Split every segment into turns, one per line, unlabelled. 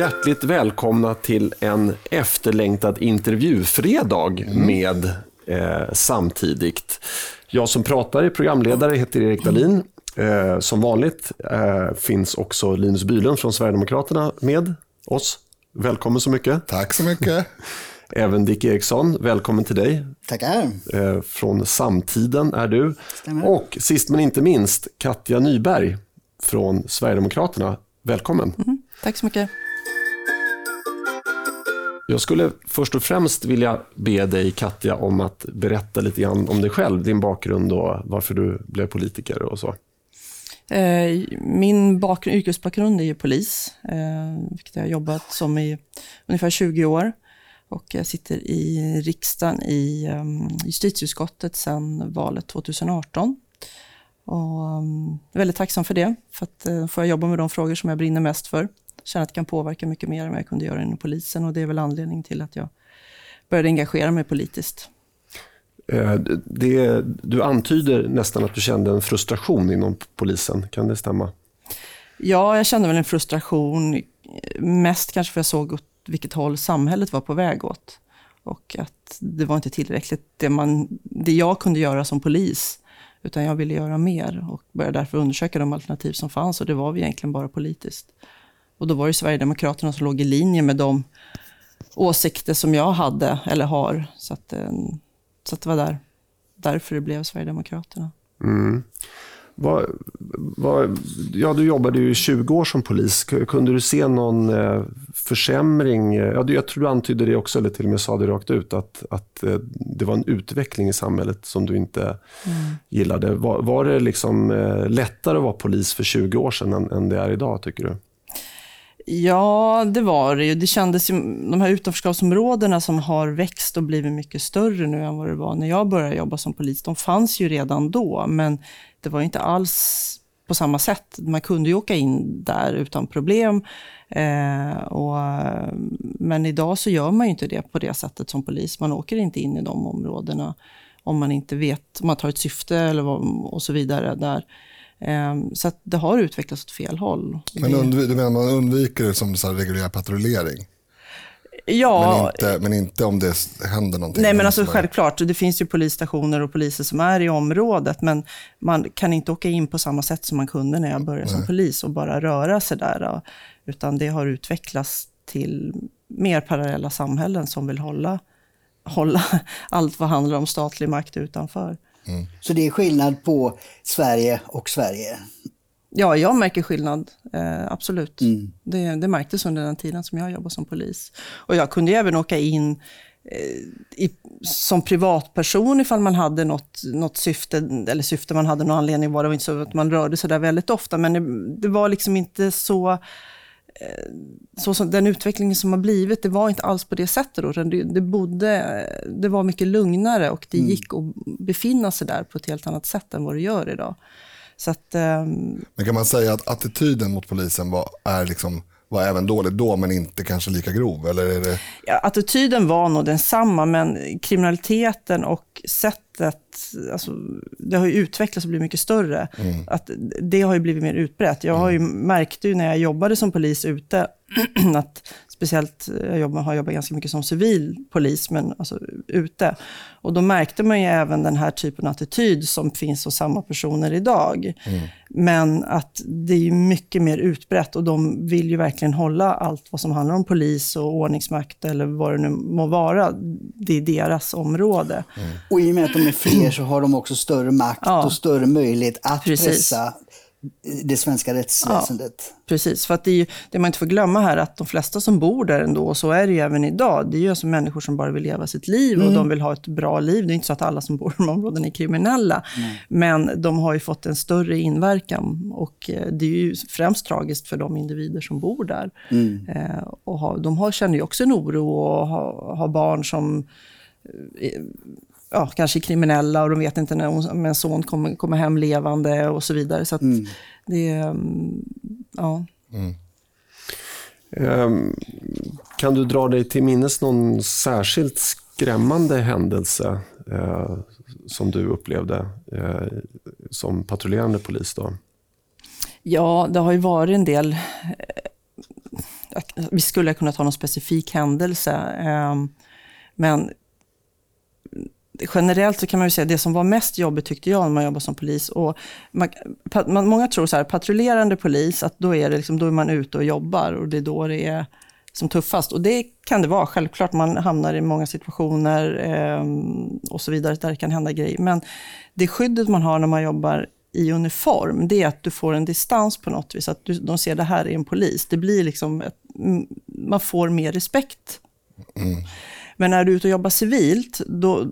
Hjärtligt välkomna till en efterlängtad intervjufredag mm. med eh, Samtidigt. Jag som pratar är programledare, heter Erik Dahlin. Eh, som vanligt eh, finns också Linus Bylund från Sverigedemokraterna med oss. Välkommen så mycket.
Tack så mycket.
Även Dick Eriksson, välkommen till dig.
Tackar.
Eh, från Samtiden är du.
Stämmer.
Och sist men inte minst, Katja Nyberg från Sverigedemokraterna. Välkommen.
Mm, tack så mycket.
Jag skulle först och främst vilja be dig, Katja, om att berätta lite grann om dig själv, din bakgrund och varför du blev politiker och så.
Eh, min bakgrund, yrkesbakgrund är ju polis, eh, vilket jag har jobbat som i ungefär 20 år. Och jag sitter i riksdagen i eh, justitieutskottet sedan valet 2018. Och är väldigt tacksam för det, för att får jag jobba med de frågor som jag brinner mest för. Känner att jag kan påverka mycket mer än vad jag kunde göra inom polisen och det är väl anledningen till att jag började engagera mig politiskt.
Eh, det, du antyder nästan att du kände en frustration inom polisen. Kan det stämma?
Ja, jag kände väl en frustration. Mest kanske för att jag såg åt vilket håll samhället var på väg åt. Och att det var inte tillräckligt det, man, det jag kunde göra som polis. Utan jag ville göra mer och började därför undersöka de alternativ som fanns. Och det var vi egentligen bara politiskt. Och då var det Sverigedemokraterna som låg i linje med de åsikter som jag hade, eller har. Så, att, eh, så att det var där, därför det blev Sverigedemokraterna.
Mm. Vad, vad, ja, du jobbade ju 20 år som polis. Kunde du se någon eh, försämring? Ja, jag tror du antydde det också, eller till och med sa det rakt ut, att, att eh, det var en utveckling i samhället som du inte mm. gillade. Var, var det liksom lättare att vara polis för 20 år sedan än, än det är idag, tycker du?
Ja, det var det ju. Det kändes ju, de här utanförskapsområdena som har växt och blivit mycket större nu än vad det var när jag började jobba som polis, de fanns ju redan då, men det var inte alls på samma sätt. Man kunde ju åka in där utan problem. Eh, och, men idag så gör man ju inte det på det sättet som polis. Man åker inte in i de områdena om man inte vet, om man tar ett syfte eller vad, och så vidare. där. Ehm, så det har utvecklats åt fel håll.
Men undv du menar man undviker det som så reguljär patrullering?
Ja.
Men inte, men inte om det händer någonting?
Nej, men alltså självklart. Det finns ju polisstationer och poliser som är i området, men man kan inte åka in på samma sätt som man kunde när jag började Nej. som polis och bara röra sig där. Utan det har utvecklats till mer parallella samhällen som vill hålla, hålla allt vad handlar om statlig makt utanför.
Mm. Så det är skillnad på Sverige och Sverige?
Ja, jag märker skillnad. Eh, absolut. Mm. Det, det märktes under den tiden som jag jobbade som polis. Och jag kunde även åka in eh, i, som privatperson ifall man hade något, något syfte, eller syfte man hade någon anledning var det inte så att man rörde sig där väldigt ofta, men det, det var liksom inte så så som den utvecklingen som har blivit, det var inte alls på det sättet. Då. Det, det, bodde, det var mycket lugnare och det mm. gick att befinna sig där på ett helt annat sätt än vad det gör idag. Så att, um...
Men kan man säga att attityden mot polisen var, är liksom, var även dålig då, men inte kanske lika grov? Eller är det...
ja, attityden var nog densamma, men kriminaliteten och sättet, alltså, det har ju utvecklats och blivit mycket större. Mm. Att det har ju blivit mer utbrett. Jag har ju, mm. märkte ju när jag jobbade som polis ute, att speciellt, jag jobbar, har jobbat ganska mycket som civil polis, men alltså ute. Och då märkte man ju även den här typen av attityd som finns hos samma personer idag. Mm. Men att det är mycket mer utbrett och de vill ju verkligen hålla allt vad som handlar om polis och ordningsmakt eller vad det nu må vara. Det är deras område.
Mm. Och i och med att de är fler så har de också större makt ja. och större möjlighet att Precis. pressa det svenska rättsväsendet. Ja,
precis, för att det, är ju, det man inte får glömma här att de flesta som bor där ändå, och så är det ju även idag, det är ju alltså människor som bara vill leva sitt liv mm. och de vill ha ett bra liv. Det är inte så att alla som bor i de områdena är kriminella, mm. men de har ju fått en större inverkan och eh, det är ju främst tragiskt för de individer som bor där. Mm. Eh, och har, de har, känner ju också en oro och har, har barn som eh, ja, kanske kriminella och de vet inte när om en son kommer, kommer hem levande och så vidare. Så mm. det, mm, ja. Mm.
Um, kan du dra dig till minnes någon särskilt skrämmande händelse uh, som du upplevde uh, som patrullerande polis? Då?
Ja, det har ju varit en del vi skulle kunna ta någon specifik händelse. Ehm, men generellt så kan man ju säga det som var mest jobbigt tyckte jag när man jobbar som polis. Och man, man, många tror så här, patrullerande polis, att då är, det liksom, då är man ute och jobbar och det är då det är som tuffast. Och det kan det vara, självklart. Man hamnar i många situationer eh, och så vidare där det kan hända grejer. Men det skyddet man har när man jobbar i uniform, det är att du får en distans på något vis. Att du, de ser det här är en polis. Det blir liksom, ett, man får mer respekt. Mm. Men när du är ute och jobbar civilt, då,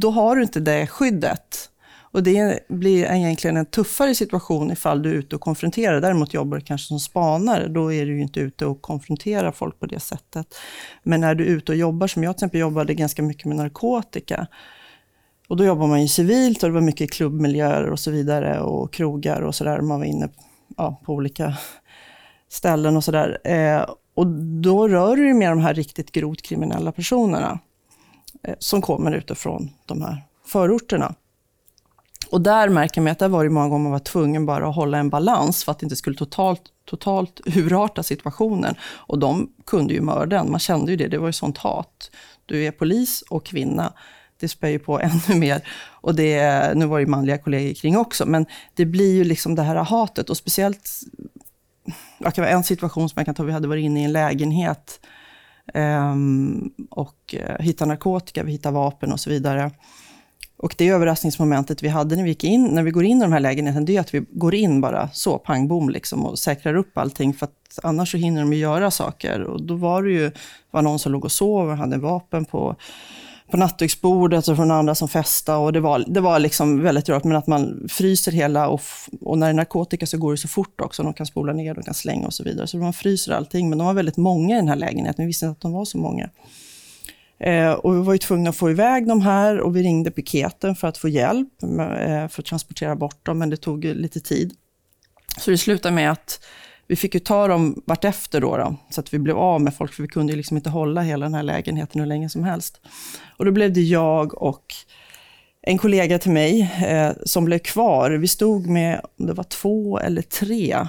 då har du inte det skyddet. Och det blir egentligen en tuffare situation ifall du är ute och konfronterar. Däremot jobbar du kanske som spanare, då är du ju inte ute och konfronterar folk på det sättet. Men när du är ute och jobbar, som jag till exempel jobbade ganska mycket med narkotika, och då jobbar man ju civilt och det var mycket klubbmiljöer och så vidare och krogar och sådär. Man var inne ja, på olika ställen och sådär. Eh, och då rör du dig med de här riktigt grovt kriminella personerna Eh, som kommer utifrån de här förorterna. Och där märker man att det var det många gånger man var tvungen bara att hålla en balans för att det inte skulle totalt, totalt urarta situationen. Och de kunde ju mörda en, man kände ju det, det var ju sånt hat. Du är polis och kvinna det spär ju på ännu mer. Och det, nu var det ju manliga kollegor kring också, men det blir ju liksom det här hatet. Och speciellt, det kan vara en situation som jag kan ta, vi hade varit inne i en lägenhet Ehm, och eh, hitta narkotika, vi hittar vapen och så vidare. Och det överraskningsmomentet vi hade när vi gick in, när vi går in i de här lägenheterna, det är att vi går in bara så, pang bom, liksom, och säkrar upp allting, för att annars så hinner de ju göra saker. Och då var det ju var någon som låg och sov och hade vapen på på nattduksbordet och från andra som festade. Och det var, det var liksom väldigt rört, men att man fryser hela och, och när det är narkotika så går det så fort också. De kan spola ner, de kan slänga och så vidare. Så man fryser allting. Men de var väldigt många i den här lägenheten. Vi visste inte att de var så många. Eh, och vi var ju tvungna att få iväg de här och vi ringde piketen för att få hjälp med, eh, för att transportera bort dem, men det tog lite tid. Så det slutade med att vi fick ju ta dem vartefter då, då, så att vi blev av med folk, för vi kunde ju liksom inte hålla hela den här lägenheten hur länge som helst. Och då blev det jag och en kollega till mig eh, som blev kvar. Vi stod med, det var två eller tre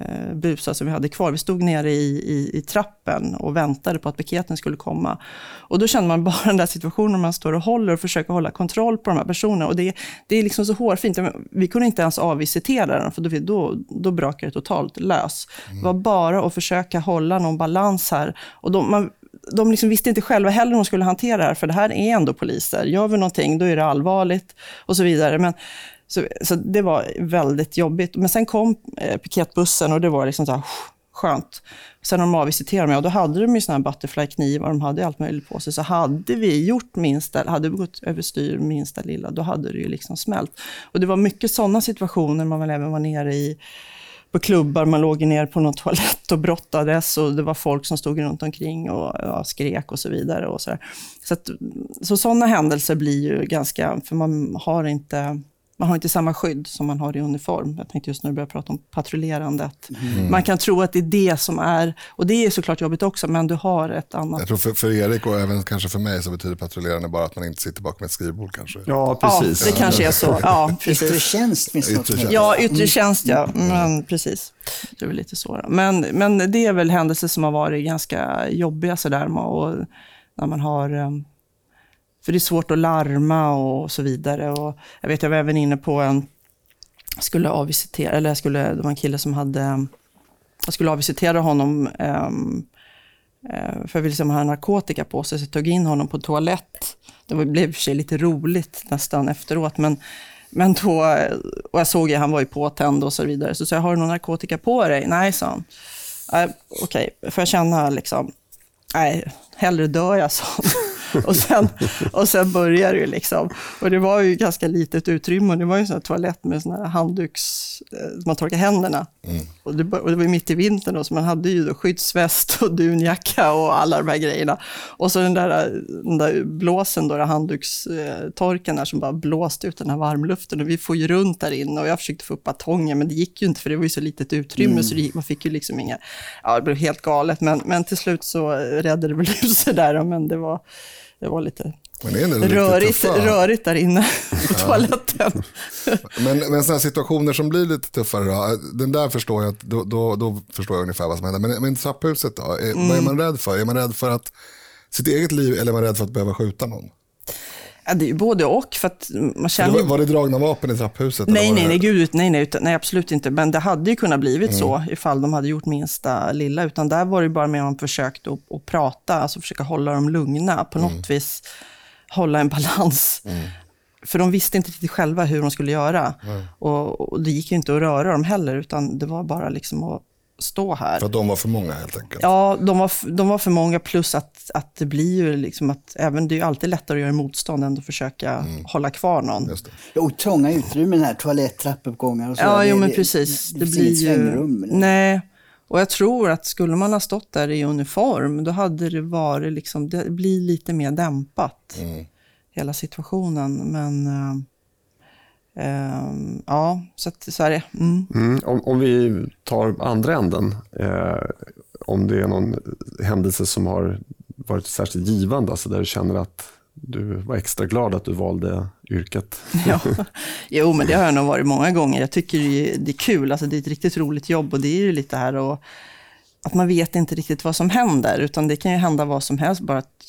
eh, busar som vi hade kvar. Vi stod nere i, i, i, trappen och väntade på att piketen skulle komma. Och då kände man bara den där situationen när man står och håller och försöker hålla kontroll på de här personerna. Och det, det är liksom så hårfint. Vi kunde inte ens avvisitera den, för då, då, då brakade det totalt lös. Mm. Det var bara att försöka hålla någon balans här. Och de, man, de liksom visste inte själva heller hur de skulle hantera det här, för det här är ändå poliser. Gör vi någonting, då är det allvarligt och så vidare. Men så, så det var väldigt jobbigt. Men sen kom eh, piketbussen och det var liksom så här, skönt. Sen när de avvisiterade mig, och då hade de ju såna här butterfly-knivar, de hade allt möjligt på sig. Så hade vi gjort minsta, hade vi gått överstyr minsta lilla, då hade det ju liksom smält. Och det var mycket sådana situationer man väl även var nere i på klubbar, man låg ner på någon toalett och brottades och det var folk som stod runt omkring och ja, skrek och så vidare. Och så så, att, så sådana händelser blir ju ganska, för man har inte man har inte samma skydd som man har i uniform. Jag tänkte just när du började prata om patrullerandet. Mm. Man kan tro att det är det som är, och det är såklart jobbigt också, men du har ett annat.
Jag tror för, för Erik och även kanske för mig så betyder patrullerande bara att man inte sitter bakom ett skrivbord kanske.
Ja, precis.
Ja, det kanske är så. Ja,
precis. Yttre tjänst finns
yttre
tjänst.
Ja, yttre tjänst ja. Mm. Men, precis. Det är väl lite så. Men, men det är väl händelser som har varit ganska jobbiga sådär. Och när man har um, för det är svårt att larma och så vidare. Och jag vet, jag var även inne på en, skulle avvisitera, eller jag skulle, det var en kille som hade, jag skulle avvisitera honom, um, för jag ville se om han hade narkotika på sig, så jag tog in honom på toalett. Det blev i och för sig lite roligt nästan efteråt, men, men då, och jag såg att han var ju påtänd och så vidare, så sa jag, har du någon narkotika på dig? Nej, sa han. Äh, okej, okay. får jag känna liksom, nej, hellre dör jag, sa han. och, sen, och sen började det liksom. Och det var ju ganska litet utrymme och det var ju en sån toalett med såna här handduks, eh, man torkar händerna. Mm. Och, det, och det var mitt i vintern då, så man hade ju då skyddsväst och dunjacka och alla de här grejerna. Och så den där, den där blåsen då, handdukstorken där som bara blåste ut den här varmluften. Och vi får ju runt där inne och jag försökte få upp batongen, men det gick ju inte för det var ju så litet utrymme mm. så det, man fick ju liksom inga, ja det blev helt galet. Men, men till slut så räddade det väl ut sig där, men det var det var lite
det är
rörigt, rörigt där inne på toaletten.
men, men sådana situationer som blir lite tuffare då, den där förstår jag, då, då, då förstår jag ungefär vad som händer. Men, men trapphuset då, är, mm. vad är man rädd för? Är man rädd för att sitt eget liv eller är man rädd för att behöva skjuta någon?
Ja, det är ju både och. För att man känner
var, var det dragna vapen i trapphuset?
Nej, nej, nej, gud, nej, nej, utan, nej, absolut inte. Men det hade ju kunnat blivit mm. så ifall de hade gjort minsta lilla. Utan där var det bara med att man försökte att, att prata, alltså försöka hålla dem lugna. På något mm. vis hålla en balans. Mm. För de visste inte riktigt själva hur de skulle göra. Och, och, det gick ju inte att röra dem heller, utan det var bara liksom att stå här.
För att de var för många helt enkelt?
Ja, de var, de var för många plus att, att det blir ju liksom att även, det är ju alltid lättare att göra motstånd än att försöka mm. hålla kvar någon.
Och trånga utrymmen här, toalett, trappuppgångar och så.
Ja, det, jo men precis. Det, det, det blir ju... Nej. Och jag tror att skulle man ha stått där i uniform, då hade det varit liksom, det blir lite mer dämpat, mm. hela situationen. Men Uh, ja, så, att, så är det. Mm.
Mm, om, om, vi tar andra änden, eh, om det är någon händelse som har varit särskilt givande, alltså där du känner att du var extra glad att du valde yrket?
ja, jo, men det har jag nog varit många gånger. Jag tycker det är, det är kul, alltså det är ett riktigt roligt jobb och det är ju lite här och, att man vet inte riktigt vad som händer, utan det kan ju hända vad som helst, bara att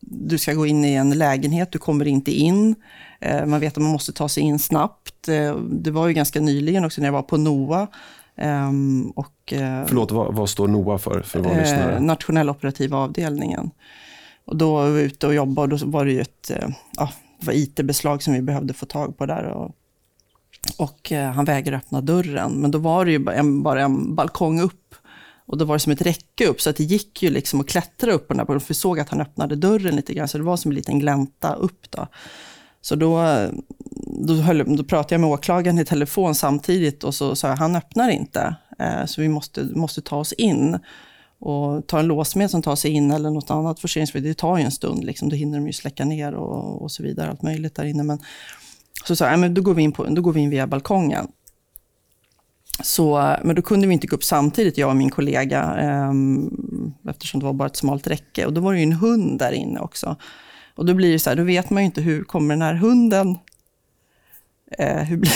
du ska gå in i en lägenhet, du kommer inte in. Eh, man vet att man måste ta sig in snabbt. Eh, det var ju ganska nyligen också när jag var på NOA. Ehm, och,
eh, Förlåt, vad, vad står NOA för? för våra lyssnare?
Nationella operativa avdelningen. Och då var vi ute och jobbade och då var det ju ett ja, IT-beslag som vi behövde få tag på där. Och, och han vägrade öppna dörren, men då var det ju bara en, bara en balkong upp. Och då var det som ett räcke upp, så att det gick ju liksom att klättra upp på den där, för vi såg att han öppnade dörren lite grann, så det var som en liten glänta upp. Då. Så då, då, höll, då pratade jag med åklagaren i telefon samtidigt och så sa jag, han öppnar inte, eh, så vi måste, måste ta oss in. Och ta en låsmed som tar sig in eller något annat forceringsförbud, det tar ju en stund. Liksom. Då hinner de ju släcka ner och, och så vidare, allt möjligt där inne. Men, så sa jag, men då går, vi in på, då går vi in via balkongen. Så, men då kunde vi inte gå upp samtidigt, jag och min kollega, eh, eftersom det var bara ett smalt räcke. Och då var det ju en hund där inne också. Och då blir det så här, då vet man ju inte hur kommer den här hunden Eh, hur blir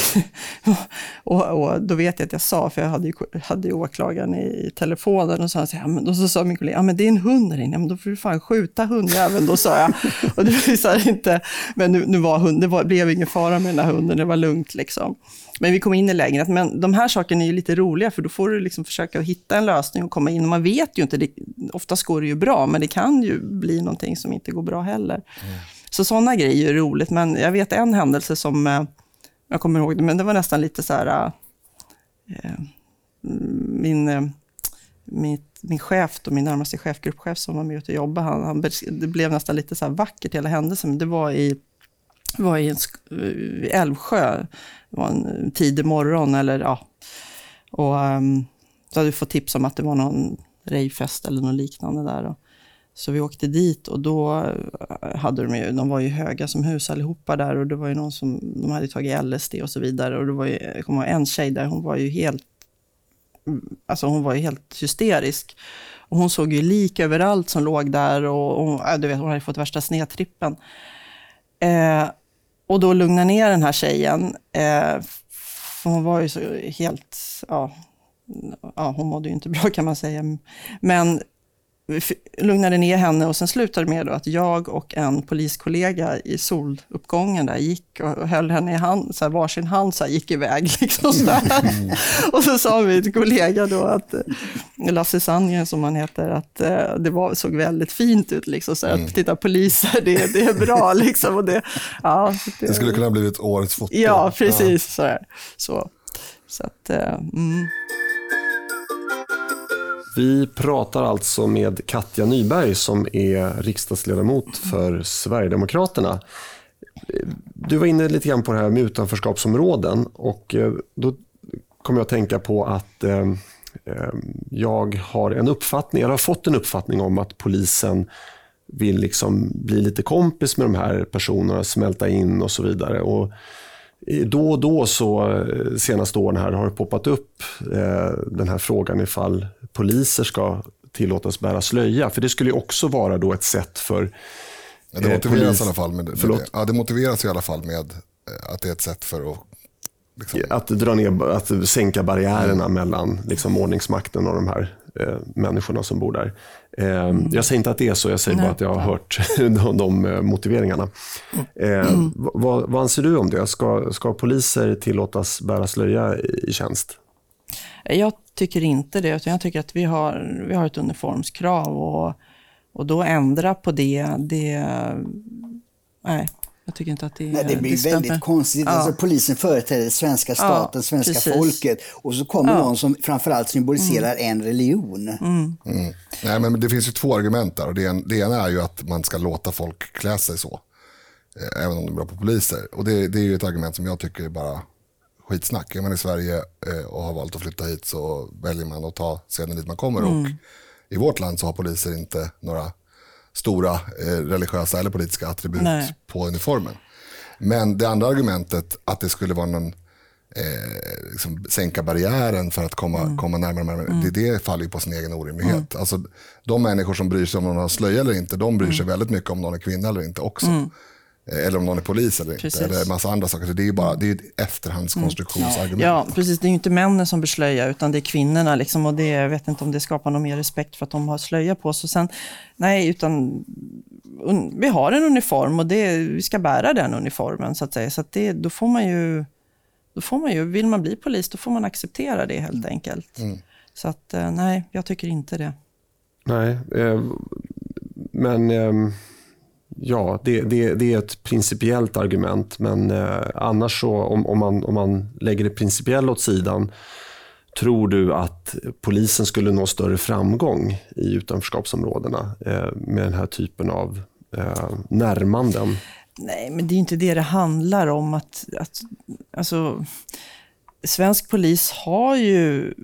och, och, då vet jag att jag sa, för jag hade ju, hade ju åklagaren i, i telefonen, och så, så, ja, men, då så sa min kollega, ja men det är en hund där inne, ja, men då får du fan skjuta hundjäveln, då sa jag. och det visade inte, men nu, nu var hund, det var, blev ingen fara med den här hunden, det var lugnt liksom. Men vi kom in i lägenheten, men de här sakerna är ju lite roliga, för då får du liksom försöka hitta en lösning och komma in. Och man vet ju inte, det, oftast går det ju bra, men det kan ju bli någonting som inte går bra heller. Mm. Så sådana grejer är roligt, men jag vet en händelse som eh, jag kommer ihåg det, men det var nästan lite så här... Äh, min, eh, äh, min, min chef, då, min närmaste chef, gruppchef som var med och jobbade, han, han, det blev nästan lite så här vackert hela händelsen. Det var i, var i en, i Älvsjö, det var en tidig morgon eller ja. Och um, så hade vi fått tips om att det var någon rejfest eller något liknande där. Och, så vi åkte dit och då eh, hade de ju, de var ju höga som hus allihopa där och det var ju någon som, de hade tagit LSD och så vidare och det var ju, jag kommer ihåg en tjej där, hon var ju helt, mm, alltså hon var ju helt hysterisk. Och hon såg ju lik överallt som låg där och, och du vet, hon hade fått värsta snedtrippen. Eh, och då lugna ner den här tjejen, eh, för hon var ju så helt, ja, ja, hon mådde ju inte bra kan man säga. Men lugnade ner henne och sen slutade med då att jag och en poliskollega i soluppgången där gick och höll henne i hand, så här, varsin hand så här, gick iväg. Liksom så mm. och så sa till kollega då att, eh, Lasse Sandgren som han heter, att eh, det var, såg väldigt fint ut. Liksom, så här, att mm. titta poliser, det, det är bra. Liksom, och det, ja,
det, det skulle kunna ha blivit årets foto.
Ja, precis. Ja. Så, så, så att, eh, mm.
Vi pratar alltså med Katja Nyberg som är riksdagsledamot för Sverigedemokraterna. Du var inne lite grann på det här med utanförskapsområden och eh, då kom jag att tänka på att eh, eh, jag har en uppfattning, eller har fått en uppfattning om att polisen vill liksom bli lite kompis med de här personerna, smälta in och så vidare. Och då och då så eh, senaste åren här har det poppat upp eh, den här frågan ifall poliser ska tillåtas bära slöja. För det skulle också vara då ett sätt för
Ja, det motiveras polis... i alla fall med, det. Ja, det motiveras i alla fall med att det är ett sätt för att
Liksom. Att, dra ner, att sänka barriärerna mm. mellan liksom, ordningsmakten och de här eh, människorna som bor där. Eh, mm. Jag säger inte att det är så, jag säger Nej. bara att jag har hört de, de eh, motiveringarna. Eh, mm. vad, vad, anser du om det? Ska, ska poliser tillåtas bära slöja i, i tjänst?
Jag tycker inte det, utan jag tycker att vi har, vi har ett uniformskrav och, och då ändra på det, det nej, jag tycker inte att det,
Nej, det blir det väldigt konstigt. Ja. Alltså, polisen företräder svenska staten, ja, svenska precis. folket och så kommer ja. någon som framförallt symboliserar mm. en religion. Mm.
Mm. Nej, men det finns ju två argument där. Och det, en, det ena är ju att man ska låta folk klä sig så. Eh, även om de är bra på poliser. Och det, det är ju ett argument som jag tycker är bara skitsnack. Är man i Sverige eh, och har valt att flytta hit så väljer man att ta scenen dit man kommer. Och mm. i vårt land så har poliser inte några stora eh, religiösa eller politiska attribut Nej. på uniformen. Men det andra argumentet, att det skulle vara någon eh, liksom sänka barriären för att komma, mm. komma närmare, närmare mm. det, det faller ju på sin egen orimlighet. Mm. Alltså, de människor som bryr sig om någon har slöja eller inte, de bryr sig mm. väldigt mycket om någon är kvinna eller inte också. Mm. Eh, eller om någon är polis eller precis. inte. Eller massa andra saker. Så det är ju bara det är ett efterhandskonstruktionsargument.
Ja, precis. Det är ju inte männen som bär slöja, utan det är kvinnorna. Liksom, och det, jag vet inte om det skapar någon mer respekt för att de har slöja på sig. Sen, nej, utan un, vi har en uniform och det, vi ska bära den uniformen. Så att säga. Så att det, då får man ju... Då får man ju, vill man bli polis, då får man acceptera det helt enkelt. Mm. Så att, eh, nej, jag tycker inte det.
Nej, eh, men... Eh ja, det, det, det, är ett principiellt argument. Men eh, annars så, om, om, man, om man lägger det principiella åt sidan, tror du att polisen skulle nå större framgång i utanförskapsområdena eh, med den här typen av eh, närmanden?
Nej, men det är inte det det handlar om. Att, att, alltså, svensk polis har ju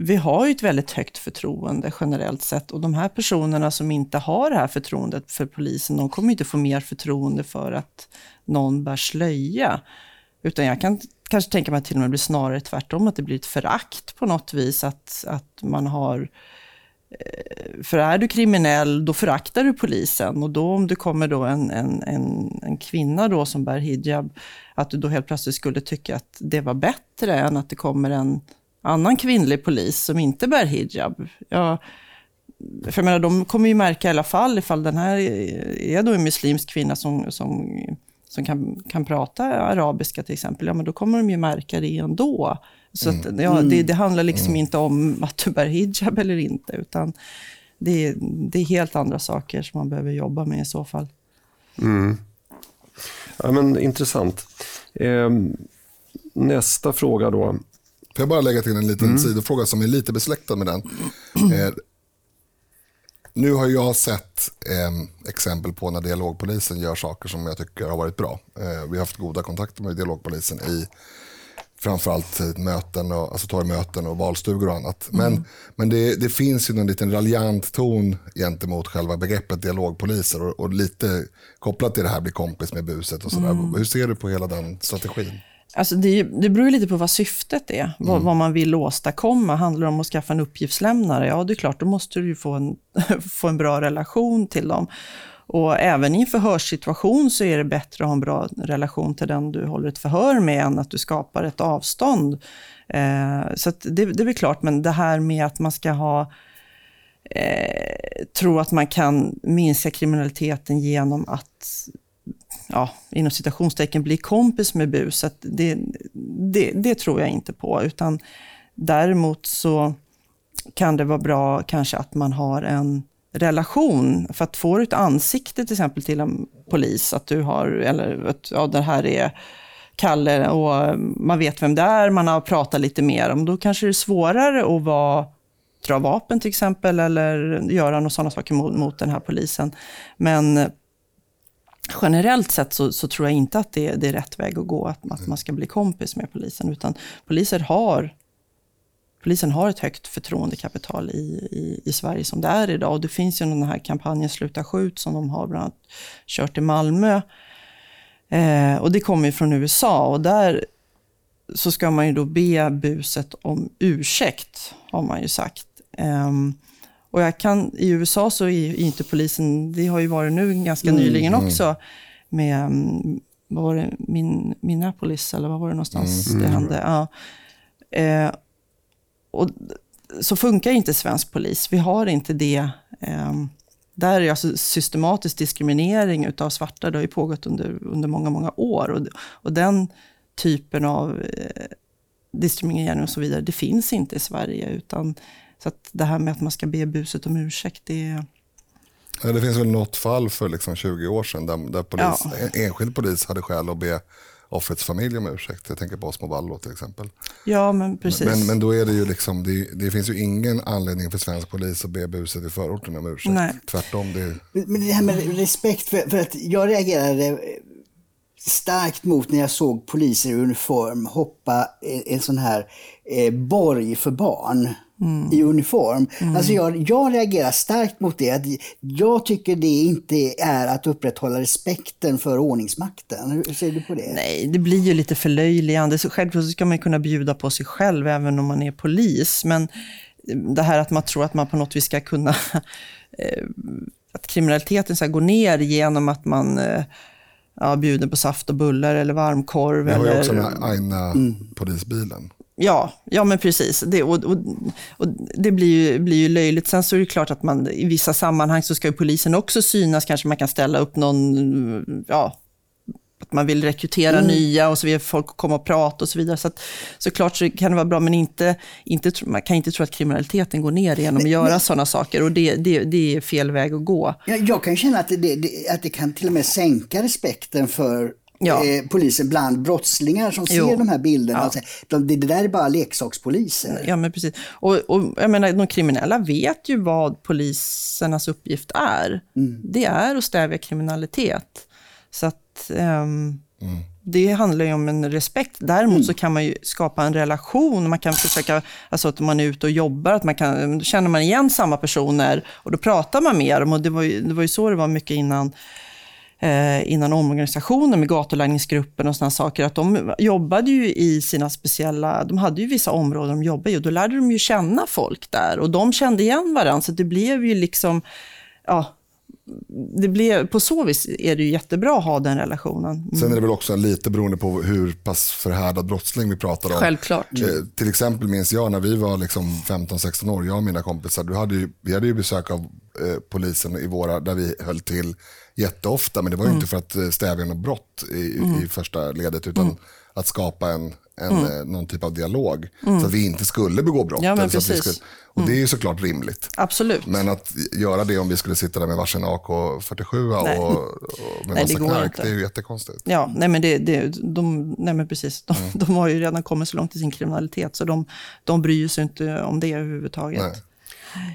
vi har ju ett väldigt högt förtroende generellt sett och de här personerna som inte har det här förtroendet för polisen, de kommer inte få mer förtroende för att någon bär slöja. Utan jag kan kanske tänka mig att till och med blir snarare tvärtom, att det blir ett förakt på något vis, att, att man har eh, för är du kriminell, då föraktar du polisen. Och då om det kommer då en, en, en, en, kvinna då som bär hijab, att du då helt plötsligt skulle tycka att det var bättre än att det kommer en annan kvinnlig polis som inte bär hijab. Ja, för jag menar, de kommer ju märka i alla fall ifall den här är då en muslimsk kvinna som, som, som kan, kan prata arabiska till exempel, ja men då kommer de ju märka det ändå. Så att, mm. ja, det, det, handlar liksom mm. inte om att du bär hijab eller inte, utan det, det är helt andra saker som man behöver jobba med i så fall.
Mm. Ja, men Intressant. Eh, nästa fråga då.
Får jag bara lägga till en liten mm. sidofråga som är lite besläktad med den. Eh, nu har jag sett eh, exempel på när dialogpolisen gör saker som jag tycker har varit bra. Eh, vi har haft goda kontakter med dialogpolisen i framförallt möten och, alltså torgmöten och valstugor och annat. Men, mm. men det, det, finns ju en liten raljant ton gentemot själva begreppet dialogpoliser och, och lite kopplat till det här bli kompis med buset och sådär. Mm. Hur ser du på hela den strategin?
Alltså det, det beror lite på vad syftet är, vad, mm. vad, man vill åstadkomma. Handlar det om att skaffa en uppgiftslämnare? Ja, det är klart, då måste du få en, få en bra relation till dem. Och även i en förhörssituation så är det bättre att ha en bra relation till den du håller ett förhör med, än att du skapar ett avstånd. Eh, så det, det är väl klart, men det här med att man ska ha eh, tro att man kan minska kriminaliteten genom att ja, inom citationstecken, bli kompis med buset, det, det, det tror jag inte på. Utan däremot så kan det vara bra kanske att man har en relation. För att få ett ansikte till exempel till en polis, att du har, eller att ja, det här är Kalle och man vet vem det är, man har pratat lite mer om, då kanske det är svårare att vara dra vapen till exempel, eller göra några sådana saker mot, mot den här polisen. Men generellt sett så, så, tror jag inte att det, det, är rätt väg att gå, att, att man ska bli kompis med polisen. Utan poliser har, polisen har ett högt förtroendekapital i, i, i Sverige som det är idag. Och det finns ju den här kampanjen Sluta skjut som de har bland annat kört i Malmö. Eh, och det kommer ju från USA och där så ska man ju då be buset om ursäkt, har man ju sagt. Eh, Och jag kan, I USA så är inte polisen, det har ju varit nu ganska mm. nyligen mm. också, med, mm, vad var det, Min, Minneapolis, eller vad var det någonstans mm. det hände? Ja. Eh, och så funkar inte svensk polis. Vi har inte det. Eh, där är alltså systematisk diskriminering av svarta. Det har ju pågått under, under många, många år. Och, och den typen av eh, diskriminering och så vidare, det finns inte i Sverige. Utan, så att det här med att man ska be buset om ursäkt, det
Ja, det finns väl något fall för liksom 20 år sedan där, där polis, ja. en enskild polis hade skäl att be offrets familj om ursäkt. Jag tänker på Osmo Vallo till exempel.
Ja, men precis.
Men, men då är det ju liksom, det, det, finns ju ingen anledning för svensk polis att be buset i förorten om ursäkt. Nej. Tvärtom. Det...
Men det här med respekt, för, för att jag reagerade starkt mot när jag såg poliser i uniform hoppa en sån här eh, borg för barn. Mm. i uniform. Mm. Alltså jag, jag reagerar starkt mot det. Jag tycker det inte är att upprätthålla respekten för ordningsmakten. Hur ser du på det?
Nej, det blir ju lite förlöjligande. Så självklart ska man kunna bjuda på sig själv även om man är polis. Men det här att man tror att man på något vis ska kunna... Eh, att kriminaliteten ska gå ner genom att man eh, ja, bjuder på saft och bullar eller varmkorv.
Vi har
ju
också den här Aina-polisbilen.
Ja, ja men precis. Det, och, och, och, det blir ju, blir ju löjligt. Sen så är det klart att man i vissa sammanhang så ska polisen också synas. Kanske man kan ställa upp någon, ja, att man vill rekrytera mm. nya och så vill folk komma och prata och så vidare. Så att, såklart så kan det vara bra, men inte, inte, man kan inte tro att kriminaliteten går ner genom att göra sådana saker. Och det, det, det är fel väg att gå.
Jag, jag kan känna att det, det, att det kan till och med sänka respekten för ja. eh, polisen bland brottslingar som jo. ser de här bilderna. Ja. Alltså, de, det, där är bara leksakspoliser.
Ja, men precis. Och, och jag menar, de kriminella vet ju vad polisernas uppgift är. Mm. Det är att stävja kriminalitet. Så att... Um, mm. Det handlar ju om en respekt. Däremot mm. så kan man ju skapa en relation. Man kan försöka, alltså att man är ute och jobbar, att man kan, då känner man igen samma personer och då pratar man med dem. Och det var ju, det var ju så det var mycket innan eh, innan omorganisationen med gatulangningsgruppen och sådana saker, att de jobbade ju i sina speciella, de hade ju vissa områden de jobbade i och då lärde de ju känna folk där och de kände igen varandra, så det blev ju liksom, ja, det blev, på så vis är det ju jättebra att ha den relationen. Mm.
Sen är det väl också lite beroende på hur pass förhärdad brottsling vi pratar om.
Självklart.
Eh, till exempel minns jag när vi var liksom 15-16 år, jag och mina kompisar, du hade ju, vi hade ju besök av eh, polisen i våra, där vi höll till jätteofta, men det var ju mm. inte för att eh, stävja något brott i, mm. i första ledet, utan mm. att skapa en, en, mm. Eh, någon typ av dialog. Så att vi inte skulle begå brott.
Ja,
så skulle, och det är ju såklart rimligt.
Absolut.
Men att göra det om vi skulle sitta där med varsin AK47 och, och med nej, massa knark, det är ju jättekonstigt.
Ja, nej men, det, det, de, nej men precis. De, mm. de har ju redan kommit så långt i sin kriminalitet, så de, de bryr sig inte om det överhuvudtaget. Nej.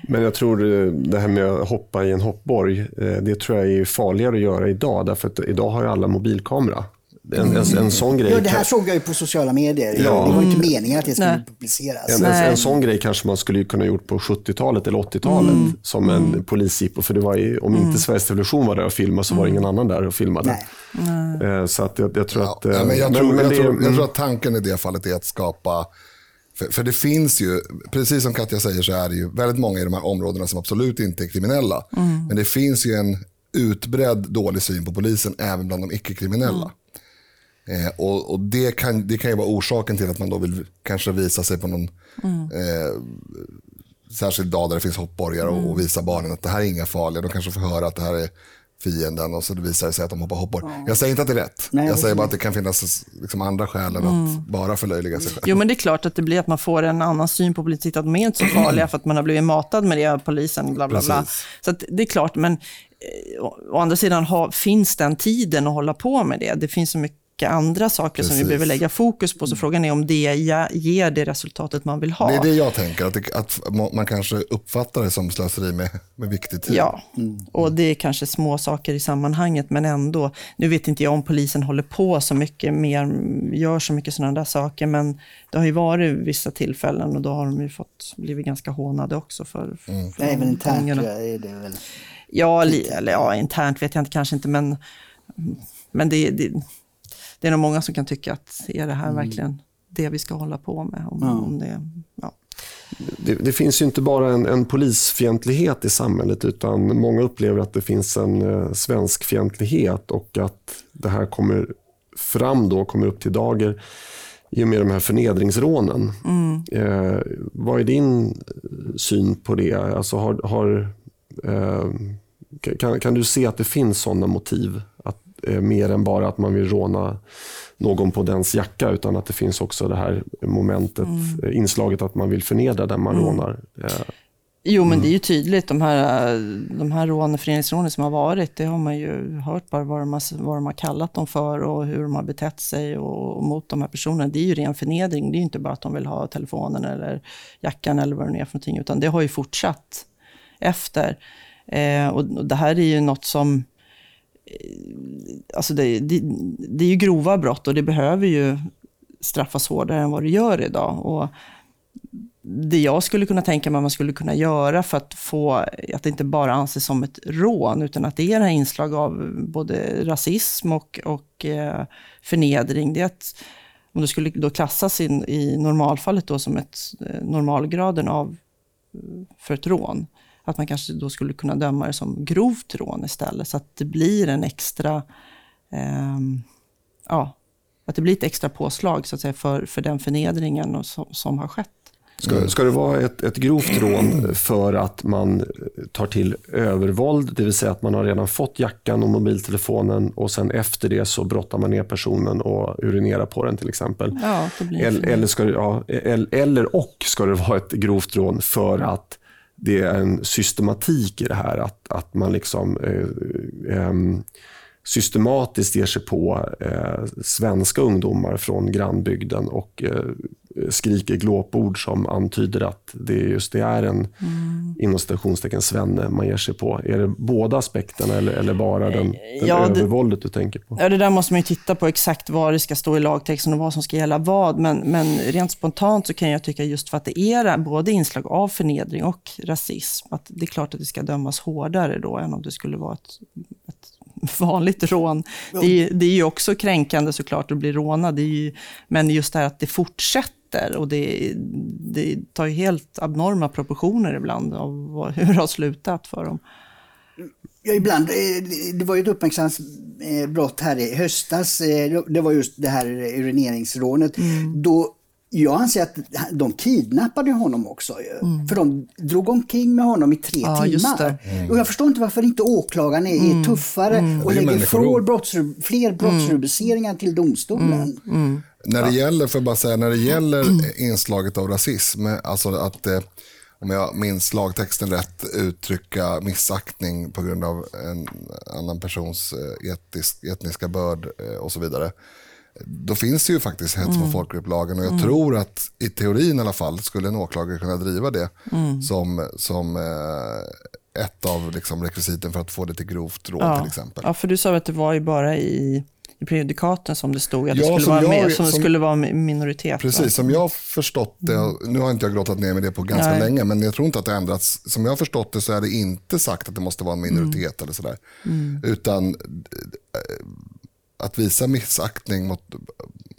Men jag tror eh, det här med att hoppa i en hoppborg, eh, det tror jag är farligare att göra idag. Därför att idag har ju alla mobilkamera. En, en, en, sån grej.
Ja, det här såg jag ju på sociala medier. Ja. Det var inte meningen att det skulle Nej. publiceras.
En, en, en, sån grej kanske man skulle kunna gjort på 70-talet eller 80-talet mm. som en mm. polisjippo. För det var ju, om inte mm. Sveriges Television var där och filmade så var det ingen annan där och filmade. Nej. Eh, så att jag, jag tror
ja.
att...
men jag, tror, men, men jag, det, tror, jag tror att tanken i det fallet är att skapa för, för, det finns ju, precis som Katja säger så är det ju väldigt många i de här områdena som absolut inte är kriminella. Mm. Men det finns ju en utbredd dålig syn på polisen även bland de icke-kriminella. Mm. Eh, och, och det, kan, det kan ju vara orsaken till att man då vill kanske visa sig på någon mm. eh, särskild dag där det finns hoppborgar och, och, mm. visa barnen att det här är inga farliga. De kanske får höra att det här är fienden och så visar det sig att de hoppar hoppor. Ja. Jag säger inte att det är rätt. Nej, jag säger bara att det kan finnas liksom andra skäl än mm. att bara förlöjliga sig själv.
Jo, men det är klart att det blir att man får en annan syn på polisen, att de är inte så farliga för att man har blivit matad med det av polisen. Bla, bla, bla. Så det är klart, men eh, å andra sidan har, finns den tiden att hålla på med det. Det finns så mycket andra saker Precis. som vi behöver lägga fokus på. Så frågan är om det ger det resultatet man vill ha.
Det är det jag tänker, att, det, att man kanske uppfattar det som slöseri med, med viktig tid.
Ja, mm. och det är kanske små saker i sammanhanget, men ändå. Nu vet inte jag om polisen håller på så mycket mer, gör så mycket sådana där saker, men det har ju varit vissa tillfällen och då har de ju fått blivit ganska hånade också för,
mm. för Även internt är det väl?
Ja, eller, ja, internt vet jag inte, kanske inte, men, men det, det det är nog många som kan tycka att är det här mm. verkligen det vi ska hålla på med? Om, ja. om det, ja.
det, det, finns ju inte bara en, en polisfientlighet i samhället utan många upplever att det finns en eh, svenskfientlighet och att det här kommer fram då, kommer upp till dagar i och med de här förnedringsrånen. Mm. Eh, vad är din syn på det? Alltså har, har eh, kan, kan du se att det finns sådana motiv? Eh, mer än bara att man vill råna någon på dens jacka utan att det finns också det här momentet, mm. Eh, inslaget att man vill förnedra den man mm. rånar. Eh,
Jo, men det är ju mm. tydligt. De här, de här rånen, föreningsrånen som har varit, det har man ju hört bara vad de, har, vad de har kallat dem för och hur de har betett sig och, och mot de här personerna. Det är ju ren förnedring. Det är ju inte bara att de vill ha telefonen eller jackan eller vad det nu är för någonting, utan det har ju fortsatt efter. Eh, och, och, det här är ju något som... Eh, alltså det, det, det är ju grova brott och det behöver ju straffas hårdare än vad det gör idag. Och det jag skulle kunna tänka mig att man skulle kunna göra för att få, att det inte bara anses som ett rån, utan att det är en inslag av både rasism och, och eh, förnedring, det är att om det skulle då klassas in, i normalfallet då som ett eh, normalgraden av, eh, för ett rån, att man kanske då skulle kunna döma det som grovt rån istället, så att det blir en extra, eh, ja, att det blir ett extra påslag så att säga, för, för den förnedringen och som, som har skett.
Ska, ska det vara ett, ett grovt rån för att man tar till övervåld, det vill säga att man har redan fått jackan och mobiltelefonen och sen efter det så brottar man ner personen och urinerar på den till exempel.
Ja,
eller, eller, ska det, ja, eller och ska det vara ett grovt rån för att det är en systematik i det här. Att, att man liksom eh, eh, systematiskt ger sig på eh, svenska ungdomar från grannbygden och eh, skriker glåpord som antyder att det just det är en mm. inom citationstecken svenne man ger sig på. Är det båda aspekterna eller, eller bara den, den ja, övervåldet du tänker på?
Ja, det där måste man ju titta på exakt vad det ska stå i lagtexten och vad som ska gälla vad. Men, men rent spontant så kan jag tycka just för att det är både inslag av förnedring och rasism, att det är klart att det ska dömas hårdare då än om det skulle vara ett, ett vanligt rån. Det, det, är ju också kränkande såklart att bli rånad, ju, men just det här att det fortsätter och det, det tar ju helt abnorma proportioner ibland av hur det har slutat för dem.
Ja, ibland. Eh, det var ju ett uppmärksammat eh, brott här i höstas. Eh, det var just det här urineringsrånet. Mm. Då jag anser att de kidnappade honom också. Mm. För de drog omkring med honom i tre ja, timmar. Mm. Och jag förstår inte varför inte åklagaren är, mm. tuffare mm. och lägger fler, brottsru fler brottsrubriceringar till domstolen. Mm.
Mm. När det gäller, för bara säga, när det gäller inslaget av rasism, alltså att eh, om jag minns lagtexten rätt, uttrycka missaktning på grund av en annan persons eh, etisk, etniska börd eh, och så vidare. Då finns det ju faktiskt hets mot mm. folkgrupplagen och jag mm. tror att i teorin i alla fall skulle en åklagare kunna driva det mm. som, som ett av liksom rekvisiten för att få det till grovt rån
ja.
till exempel.
Ja, för du sa att det var ju bara i i prejudikaten som det stod, att ja, det skulle, vara, jag, med, som som, skulle vara minoritet.
Precis, va? som jag har förstått det, mm. nu har inte jag grottat ner mig det på ganska Nej. länge, men jag tror inte att det ändrats. Som jag har förstått det så är det inte sagt att det måste vara en minoritet mm. eller sådär. Mm. Utan eh, att visa missaktning mot,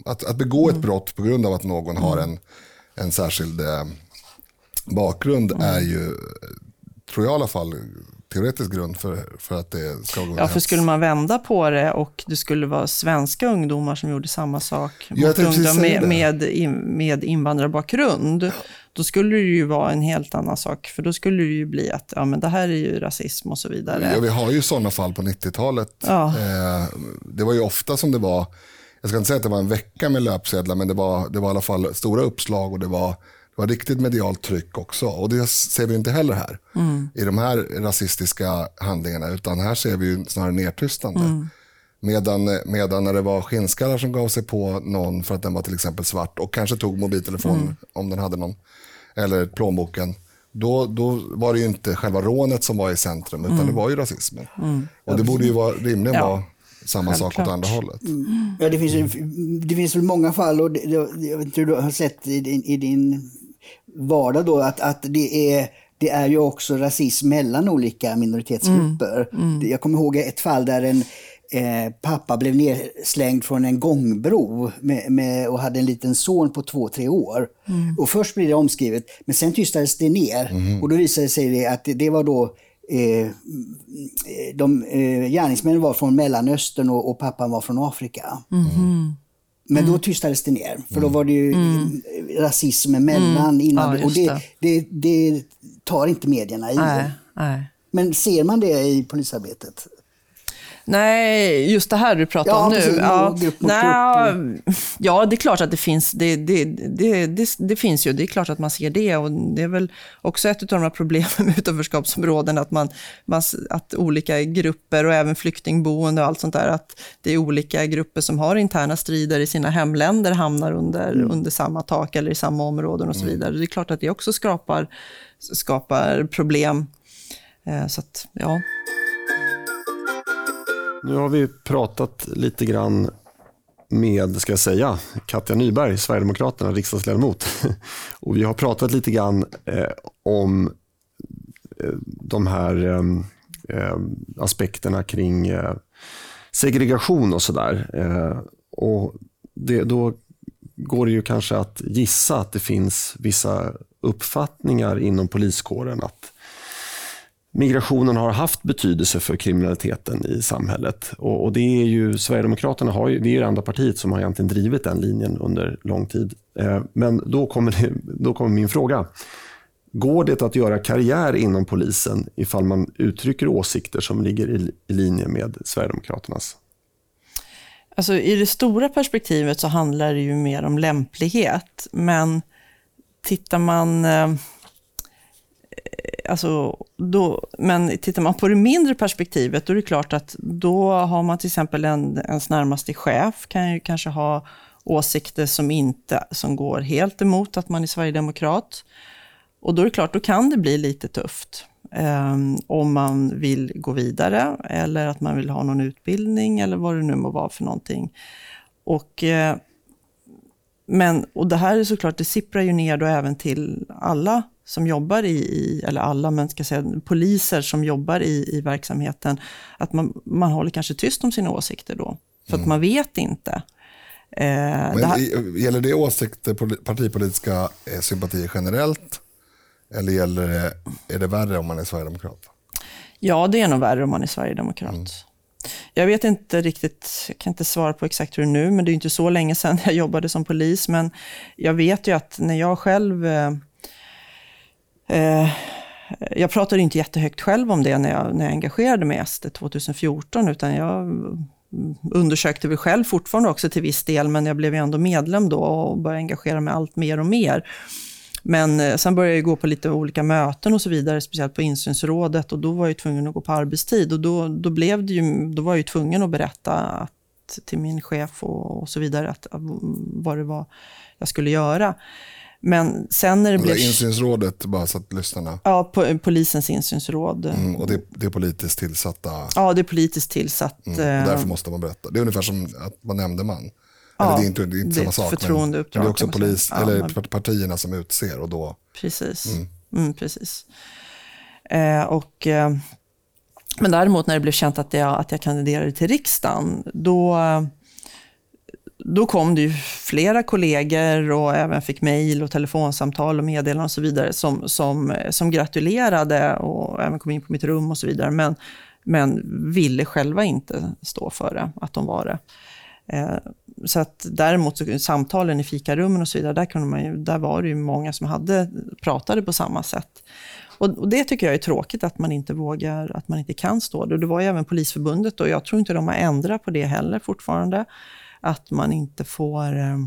att, att begå ett mm. brott på grund av att någon har mm. en, en särskild eh, bakgrund mm. är ju, tror jag i alla fall, teoretisk grund för, för att det ska gå
Ja, för skulle man vända på det och det skulle vara svenska ungdomar som gjorde samma sak mot ungdomar med, med, med invandrarbakgrund. Då skulle det ju vara en helt annan sak. För då skulle det ju bli att ja, men det här är ju rasism och så vidare.
Ja, vi har ju sådana fall på 90-talet. Ja. Eh, det var ju ofta som det var, jag ska inte säga att det var en vecka med löpsedlar, men det var, det var i alla fall stora uppslag och det var det var riktigt medialt tryck också och det ser vi inte heller här mm. i de här rasistiska handlingarna utan här ser vi snarare nedtystande. Mm. Medan, medan när det var skinnskallar som gav sig på någon för att den var till exempel svart och kanske tog mobiltelefonen mm. om den hade någon, eller plånboken, då, då var det ju inte själva rånet som var i centrum utan det var ju rasismen. Mm. Och det borde ju vara, rimligen ja. vara samma Självklart. sak åt andra hållet.
Mm. Ja, det, finns, det finns väl många fall, och det, jag vet inte hur du har sett i din, i din vardag då att, att det är det är ju också rasism mellan olika minoritetsgrupper. Mm, mm. Jag kommer ihåg ett fall där en, eh, pappa blev nedslängd från en gångbro med, med, och hade en liten son på två, tre år. Mm. Och först blev det omskrivet, men sen tystades det ner. Mm. Och då visade det sig att det, det var då eh, de, eh, gärningsmännen var från Mellanöstern och, och pappan var från Afrika. Mm. Men mm. då tystades det ner, för då var det ju mm. rasism emellan. Mm. Innan, ja, och det, det, det, tar inte medierna i. Nej, nej. Men ser man det i polisarbetet?
Nej, just det här du pratar ja, om nu. Precis, ja, grupp mot Nej, grupp. ja, det är klart att det finns. Det, det, det, det, det, finns ju. Det är klart att man ser det. Och det är väl också ett av de här problemen med utanförskapsområden, att, man, man, att olika grupper och även flyktingboende och allt sånt där, att det är olika grupper som har interna strider i sina hemländer, hamnar under, mm. under samma tak eller i samma områden och så mm. vidare. Det är klart att det också skapar, skapar problem. Eh, så att, ja.
Nu har vi pratat lite grann med, ska jag säga, Katja Nyberg, Sverigedemokraterna, riksdagsledamot. Och vi har pratat lite grann eh, om eh, de här eh, eh, aspekterna kring eh, segregation och sådär. Eh, och då går det ju kanske att gissa att det finns vissa uppfattningar inom poliskåren att migrationen har haft betydelse för kriminaliteten i samhället. Och, och det är ju, Sverigedemokraterna har ju, det är ju det enda partiet som har egentligen drivit den linjen under lång tid. Eh, men då kommer, det, då kommer min fråga. Går det att göra karriär inom polisen ifall man uttrycker åsikter som ligger i, i linje med Sverigedemokraternas?
Alltså, I det stora perspektivet så handlar det ju mer om lämplighet. Men tittar man eh, Eh, alltså, då, men tittar man på det mindre perspektivet, då är det klart att då har man till exempel en, ens närmaste chef, kan ju kanske ha åsikter som, inte, som går helt emot att man är sverigedemokrat. Och då är det klart, då kan det bli lite tufft. Eh, om man vill gå vidare eller att man vill ha någon utbildning eller vad det nu må vara för någonting. Och, eh, men, och det här är såklart, det sipprar ju ner då även till alla som jobbar i, eller alla, men ska säga poliser som jobbar i, i verksamheten, att man, man håller kanske tyst om sina åsikter då. För mm. att man vet inte.
Eh, men det här... Gäller det åsikter, partipolitiska eh, sympatier generellt? Eller gäller det, är det värre om man är sverigedemokrat?
Ja, det är nog värre om man är sverigedemokrat. Mm. Jag vet inte riktigt, jag kan inte svara på exakt hur det är nu, men det är inte så länge sedan jag jobbade som polis. Men jag vet ju att när jag själv eh, jag pratade inte jättehögt själv om det när jag, när jag engagerade mig i SD 2014, utan jag mm, undersökte väl själv fortfarande också till viss del, men jag blev ju ändå medlem då och började engagera mig allt mer och mer. Men eh, sen började jag gå på lite olika möten och så vidare, speciellt på insynsrådet och då var jag tvungen att gå på arbetstid och då, då, blev det ju, då var jag tvungen att berätta att, till min chef och, och så vidare att, vad det var jag skulle göra. Men sen när det blev...
Insynsrådet, bara så att lyssnarna...
Ja, po polisens insynsråd.
Mm, och det, det, är politiskt tillsatta?
Ja, det är politiskt tillsatt. Mm,
och eh, därför måste man berätta. Det är ungefär som att man nämndeman. Ja, eller det är inte, det är inte det samma sak. Men, men det är också polis, ja, eller men... partierna som utser och då...
Precis. Mm. Mm, precis. Eh, och, eh, men däremot när det blev känt att jag, att jag kandiderade till riksdagen, då då kom det ju flera kollegor och även fick mejl och telefonsamtal och meddelanden och så vidare som, som, som gratulerade och även kom in på mitt rum och så vidare. Men, men ville själva inte stå för det, att de var det. Eh, så att däremot så, samtalen i fikarummen och så vidare, där, kunde man ju, där var det ju många som hade, pratade på samma sätt. Och, och, det tycker jag är tråkigt, att man inte vågar, att man inte kan stå det. Det var ju även Polisförbundet och jag tror inte de har ändrat på det heller fortfarande att man inte får eh,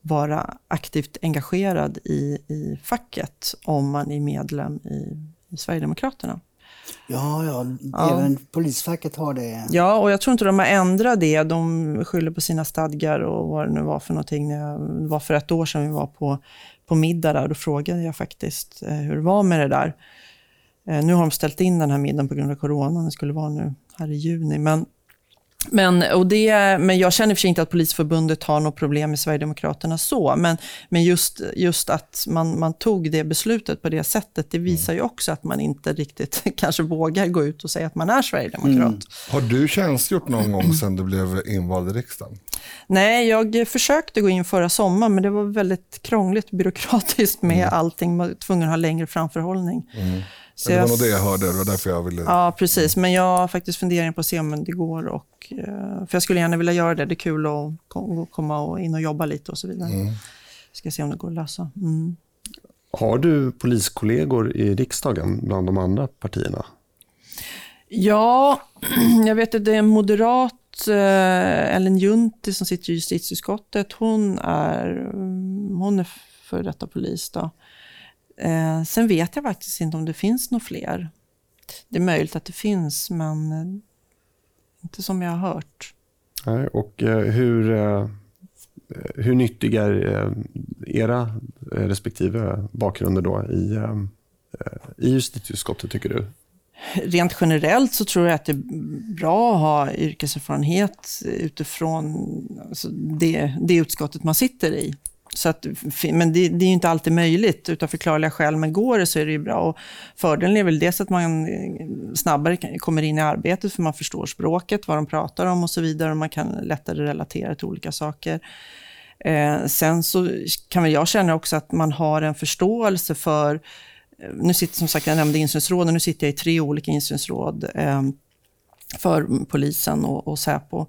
vara aktivt engagerad i, i facket om man är medlem i, i Sverigedemokraterna.
Ja, ja, ja, även polisfacket har det.
Ja, och jag tror inte de har ändrat det. De skyller på sina stadgar och vad det nu var för någonting. Det var för ett år sedan vi var på, på middag där. Då frågade jag faktiskt eh, hur det var med det där. Eh, nu har de ställt in den här middagen på grund av corona. Det skulle vara nu här i juni. Men Men, och det, men jag känner för sig inte att Polisförbundet har något problem med Sverigedemokraterna så, men, men just, just att man, man tog det beslutet på det sättet, det visar ju också att man inte riktigt kanske vågar gå ut och säga att man är Sverigedemokrat. Mm.
Har du tjänstgjort någon gång sedan du blev invald i riksdagen?
Nej, jag försökte gå in förra sommaren, men det var väldigt krångligt byråkratiskt med mm. allting. Man var tvungen att ha längre framförhållning. Mm.
Så det var nog det jag hörde, det var därför jag ville...
Ja, precis. Men jag har faktiskt funderingar på att se om det går. Och, eh, för jag skulle gärna vilja göra det. Det är kul att komma in och jobba lite och så vidare. Mm. Ska se om det går att lösa. Mm.
Har du poliskollegor i riksdagen bland de andra partierna?
Ja, jag vet att det är en moderat, eh, Ellen Juntti, som sitter i justitieutskottet. Hon är, mm, hon är före detta polis. Då. Eh, sen vet jag faktiskt inte om det finns några fler. Det är möjligt att det finns, men eh, inte som jag har hört.
Nej, och eh, hur, eh, hur nyttiga är eh, era respektive bakgrunder då i, i justitieutskottet, tycker du?
Rent generellt så tror jag att det är bra att ha yrkeserfarenhet utifrån alltså det, det utskottet man sitter i. Så att, men det, det är inte alltid möjligt utav förklarliga skäl, men går det så är det ju bra. Och fördelen är väl dels att man eh, snabbare kommer in i arbetet, för man förstår språket, vad de pratar om och så vidare, och man kan lättare relatera till olika saker. Eh, sen så kan väl jag känna också att man har en förståelse för, eh, nu sitter som sagt, jag nämnde insynsråden, nu sitter jag i tre olika insynsråd eh, för polisen och, och Säpo.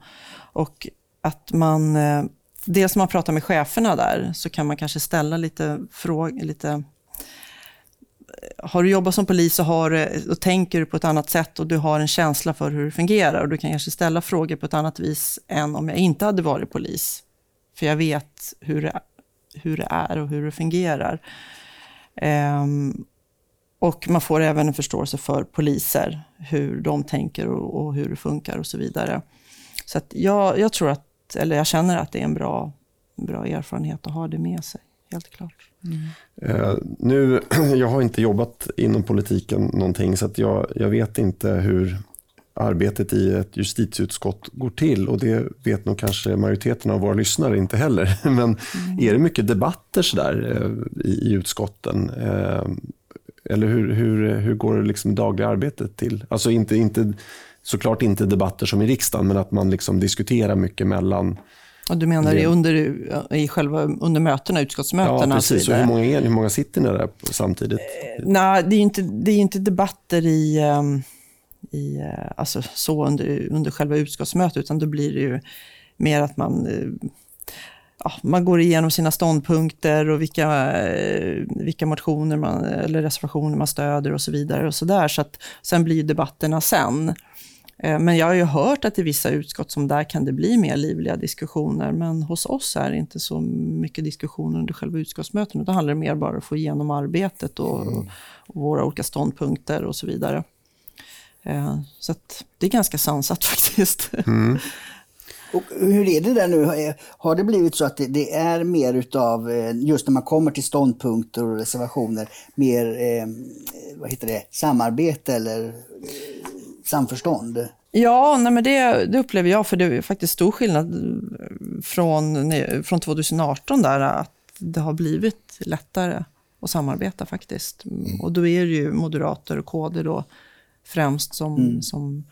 Och att man eh, dels när man pratar med cheferna där så kan man kanske ställa lite frågor, lite har du jobbat som polis och, har, och tänker på ett annat sätt och du har en känsla för hur det fungerar och du kan kanske ställa frågor på ett annat vis än om jag inte hade varit polis. För jag vet hur det, hur det är och hur det fungerar. Um, och man får även en förståelse för poliser, hur de tänker och, och hur det funkar och så vidare. Så jag, jag tror att eller jag känner att det är en bra, bra erfarenhet att ha det med sig. Helt klart.
Mm. Uh, nu, jag har inte jobbat inom politiken någonting, så jag, jag vet inte hur arbetet i ett justitieutskott går till och det vet nog kanske majoriteten av våra lyssnare inte heller. Men mm. är det mycket debatter sådär uh, i, i utskotten? Uh, eller hur, hur, hur går det liksom dagliga arbetet till? Alltså inte, inte såklart inte debatter som i riksdagen, men att man liksom diskuterar mycket mellan
och du menar det under, i själva, under mötena, utskottsmötena?
Ja, precis. Och, hur, många är, hur många sitter ni där samtidigt?
Eh, nej, det är inte, det är inte debatter i, ehm, i, eh, alltså, så under, under själva utskottsmötet, utan då blir det ju mer att man eh, ja, man går igenom sina ståndpunkter och vilka, eh, vilka motioner man, eller reservationer man stöder och så vidare. och Så där. Så att, sen blir debatterna sen. Eh, men jag har ju hört att i vissa utskott som där kan det bli mer livliga diskussioner, men hos oss är det inte så mycket diskussioner under själva utskottsmöten, utan handlar det mer bara om att få igenom arbetet och, mm. och våra olika ståndpunkter och så vidare. Eh, så det är ganska sansat faktiskt. Mm.
Och hur är det där nu? Har det blivit så att det, är mer utav, eh, just när man kommer till ståndpunkter och reservationer, mer eh, vad heter det, samarbete eller samförstånd?
Ja, nej men det, det, upplever jag, för det är faktiskt stor skillnad från, från 2018 där, att det har blivit lättare att samarbeta faktiskt. Mm. Och då är det ju moderater och KD då främst som, mm. som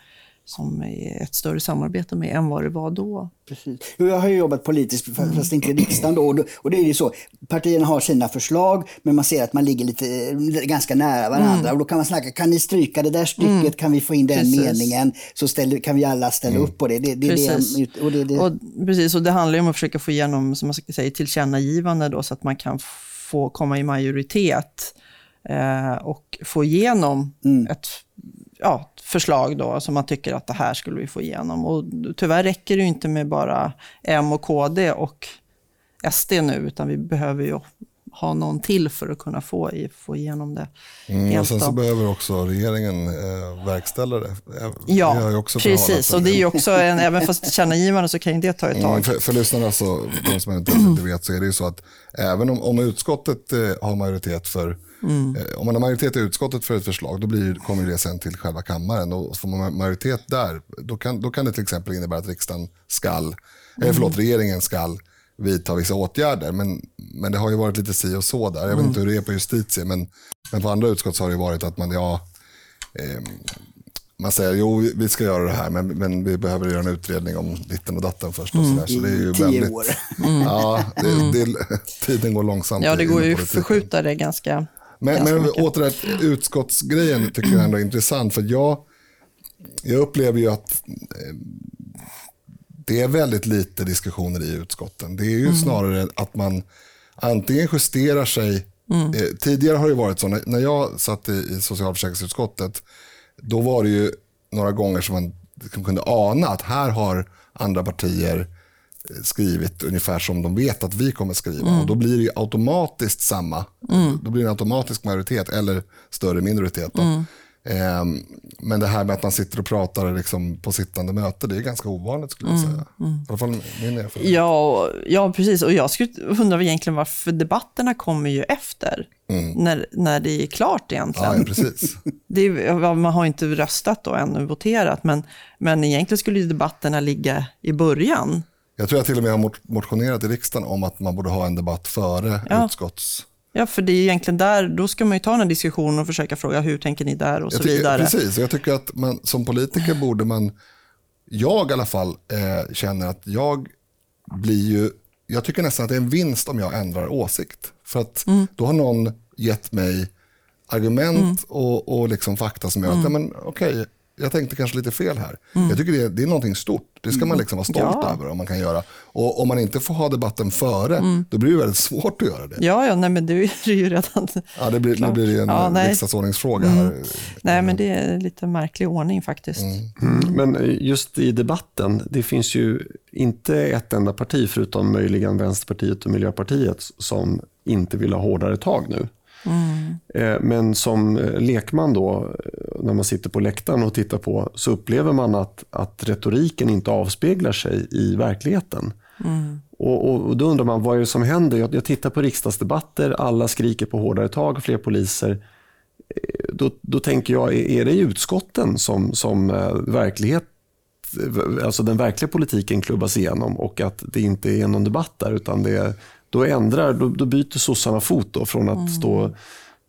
som är ett större samarbete med än vad det var då.
Precis. Jag har ju jobbat politiskt, fast inte i riksdagen då. Och det är ju så, partierna har sina förslag, men man ser att man ligger lite, ganska nära varandra. Mm. Och då kan man snacka, kan ni stryka det där stycket, mm. kan vi få in den precis. meningen, så ställer, kan vi alla ställa mm. upp på det. det, det
precis.
Det,
och det, det. Och, precis, och det handlar ju om att försöka få igenom, som man säga, tillkännagivande då, så att man kan få komma i majoritet eh, och få igenom mm. ett ja, förslag då, som man tycker att det här skulle vi få igenom. Och tyvärr räcker det inte med bara M och KD och SD nu, utan vi behöver ju ha någon till för att kunna få, få igenom det.
Mm, och sen så behöver också regeringen eh, verkställa det.
Ja, precis. Och det är ju också, en, även fast tillkännagivande så kan ju det ta ett tag. Mm,
för, för lyssnarna, så, de som inte, inte vet, så är det ju så att även om, om utskottet eh, har majoritet för Mm. Om man har majoritet i utskottet för ett förslag, då blir, kommer det sen till själva kammaren. Och får man majoritet där, då kan, då kan det till exempel innebära att riksdagen skall, mm. eller förlåt, regeringen skall vidta vissa åtgärder. Men, men det har ju varit lite si och så där. Jag vet mm. inte hur det är på justitie, men, men på andra utskott har det varit att man, ja, eh, man säger jo vi ska göra det här men, men vi behöver göra en utredning om ditten och datten först. Och mm. så, så det är ju
Tio
väldigt,
år.
Mm. Ja, det, mm. det, tiden går långsamt.
Ja, det går ju att förskjuta det ganska
Men, men åter utskottsgrejen tycker jag ändå är intressant för jag, jag upplever ju att eh, det är väldigt lite diskussioner i utskotten. Det är ju mm. snarare att man antingen justerar sig Mm. Eh, tidigare har det varit så, när jag satt i, i socialförsäkringsutskottet, då var det ju några gånger som man kunde ana att här har andra partier skrivit ungefär som de vet att vi kommer skriva. Mm. Och då blir det automatiskt samma. Mm. Då blir det en automatisk majoritet eller större minoritet. Mm. Ehm, men det här med att man sitter och pratar liksom på sittande möte, det är ganska ovanligt skulle jag mm, säga. Mm. I alla fall min erfarenhet.
Ja, ja, precis. Och jag skulle undra egentligen varför debatterna kommer ju efter. Mm. När, när det är klart egentligen.
Ja, ja precis.
det är, man har inte röstat då ännu, voterat, men, men egentligen skulle ju debatterna ligga i början.
Jag tror jag till och med har motionerat i riksdagen om att man borde ha en debatt före ja. utskotts
Ja, för det är egentligen där, då ska man ju ta en diskussion och försöka fråga hur tänker ni där och så
tycker,
vidare.
Precis, jag tycker att man, som politiker borde man, jag i alla fall eh, känner att jag blir ju, jag tycker nästan att det är en vinst om jag ändrar åsikt. För att mm. då har någon gett mig argument mm. och, och liksom fakta som gör att, mm. ja, men, okej, jag tänkte kanske lite fel här. Mm. Jag tycker det är, det är någonting stort. Det ska man mm. liksom vara stolt ja. över om man kan göra. Och om man inte får ha debatten före, mm. då blir det väldigt svårt att göra det.
Ja, ja nej, men det är ju redan
Ja, det blir, nu blir det en ja, riksdagsordningsfråga här. Mm.
Nej, men det är lite märklig ordning faktiskt.
Mm. Mm. Men just i debatten, det finns ju inte ett enda parti, förutom möjligen Vänsterpartiet och Miljöpartiet, som inte vill ha hårdare tag nu. Mm. Men som eh, lekman då, när man sitter på läktaren och tittar på, så upplever man att, att retoriken inte avspeglar sig i verkligheten. Mm. Och, och, och, Då undrar man, vad är det som händer? Jag, jag tittar på riksdagsdebatter, alla skriker på hårdare tag, fler poliser. Eh, då, då tänker jag, är det i utskotten som, som verklighet alltså den verkliga politiken klubbas igenom och att det inte är någon debatt där utan det är då, ändrar, då, då byter sossarna fot då, från att mm. stå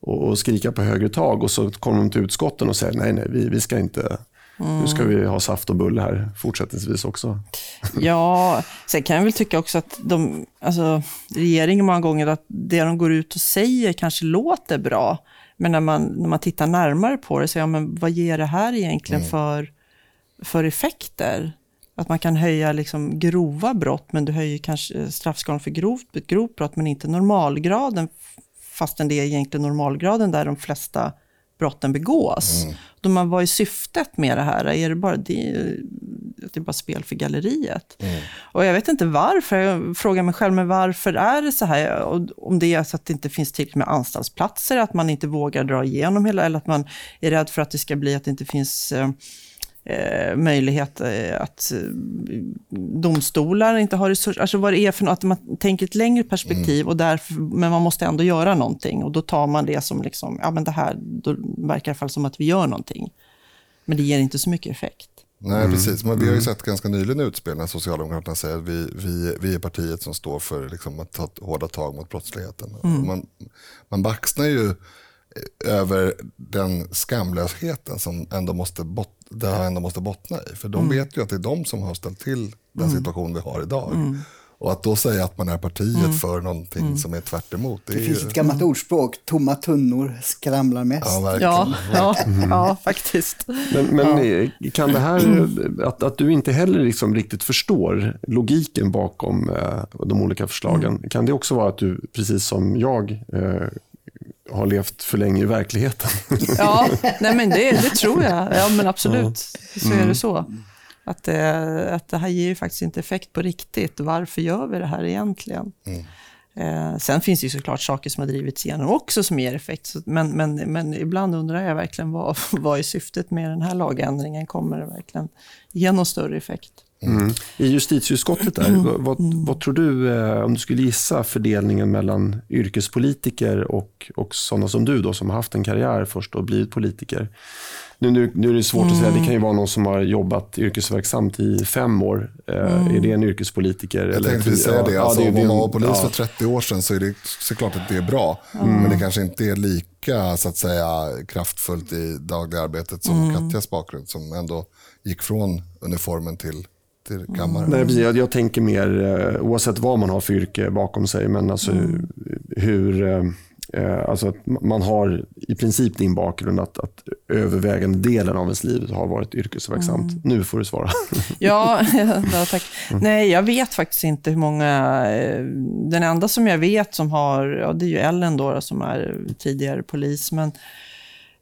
och, och, skrika på högre tag och så kommer de till utskotten och säger nej, nej, vi, vi ska inte Mm. Nu ska vi ha saft och bulle här fortsättningsvis också.
Ja, sen kan jag väl tycka också att de, alltså, regeringen många gånger, att det de går ut och säger kanske låter bra. Men när man, när man tittar närmare på det, så ja, men vad ger det här egentligen mm. för, för effekter? Att man kan höja liksom grova brott, men du höjer kanske straffskalan för grovt, grovt brott, men inte normalgraden, fastän det är egentligen normalgraden där de flesta brotten begås. Mm. Då man, vad är syftet med det här? Är det bara, det, det är bara spel för galleriet? Mm. Och jag vet inte varför. Jag frågar mig själv, men varför är det så här? Om det är så att det inte finns tillräckligt med anstaltsplatser, att man inte vågar dra igenom hela, eller att man är rädd för att det ska bli att det inte finns eh, möjlighet eh, att eh, domstolar inte har resurser. Alltså vad det är för något, att man tänker ett längre perspektiv, mm. och därför, men man måste ändå göra någonting. Och då tar man det som, liksom, ja men det här, då verkar det i alla fall som att vi gör någonting. Men det ger inte så mycket effekt.
Nej, mm. precis. Men vi har ju mm. sett ganska nyligen utspel när Socialdemokraterna säger att vi, vi, vi är partiet som står för liksom, att ta hårda tag mot brottsligheten. Mm. Man, man baxnar ju över den skamlösheten som ändå måste bot det här ändå måste bottna i. För de mm. vet ju att det är de som har ställt till den mm. situation vi har idag. Mm. Och att då säga att man är partiet mm. för någonting mm. som är tvärt emot,
det, det finns ju... ett gammalt ordspråk, tomma tunnor skramlar mest.
Ja, verkligen.
Ja, ja, mm. ja faktiskt.
Men, men ja. kan det här, att, att du inte heller liksom riktigt förstår logiken bakom eh, de olika förslagen, kan det också vara att du, precis som jag, eh, har levt för länge i verkligheten.
Ja, nej men det, det tror jag. Ja, men absolut. Så är det så. Att det, att det här ger ju faktiskt inte effekt på riktigt. Varför gör vi det här egentligen? Mm. Eh, sen finns det ju såklart saker som har drivits igenom också som ger effekt. Men, men, men ibland undrar jag verkligen vad, vad är syftet med den här lagändringen? Kommer det verkligen ge någon större effekt?
Mm. I justitieutskottet, där,
Mm.
vad, vad tror du, eh, om du skulle gissa fördelningen mellan yrkespolitiker och, och sådana som du då, som har haft en karriär först och blivit politiker. Nu, nu, nu är det svårt att säga, det kan ju vara någon som har jobbat yrkesverksamt i fem år. Eh, Är det en yrkespolitiker?
Jag tänkte precis säga det.
Ja,
Alltså,
det
om man var polis
ja.
för 30 år sedan så är det såklart att det är bra. Men det kanske inte är lika så att säga, kraftfullt i dagliga arbetet som Katjas bakgrund som ändå gick från uniformen till kammaren.
Nej, precis. Jag, jag tänker mer, eh, oavsett vad man har för yrke bakom sig, men alltså hur... eh, Eh, alltså att man har i princip din bakgrund att, att övervägande delen av ens liv har varit yrkesverksamt. Nu får du svara.
Ja, ja tack. Nej, jag vet faktiskt inte hur många... Den enda som jag vet som har, ja, det är ju Ellen då, som är tidigare polis. Men,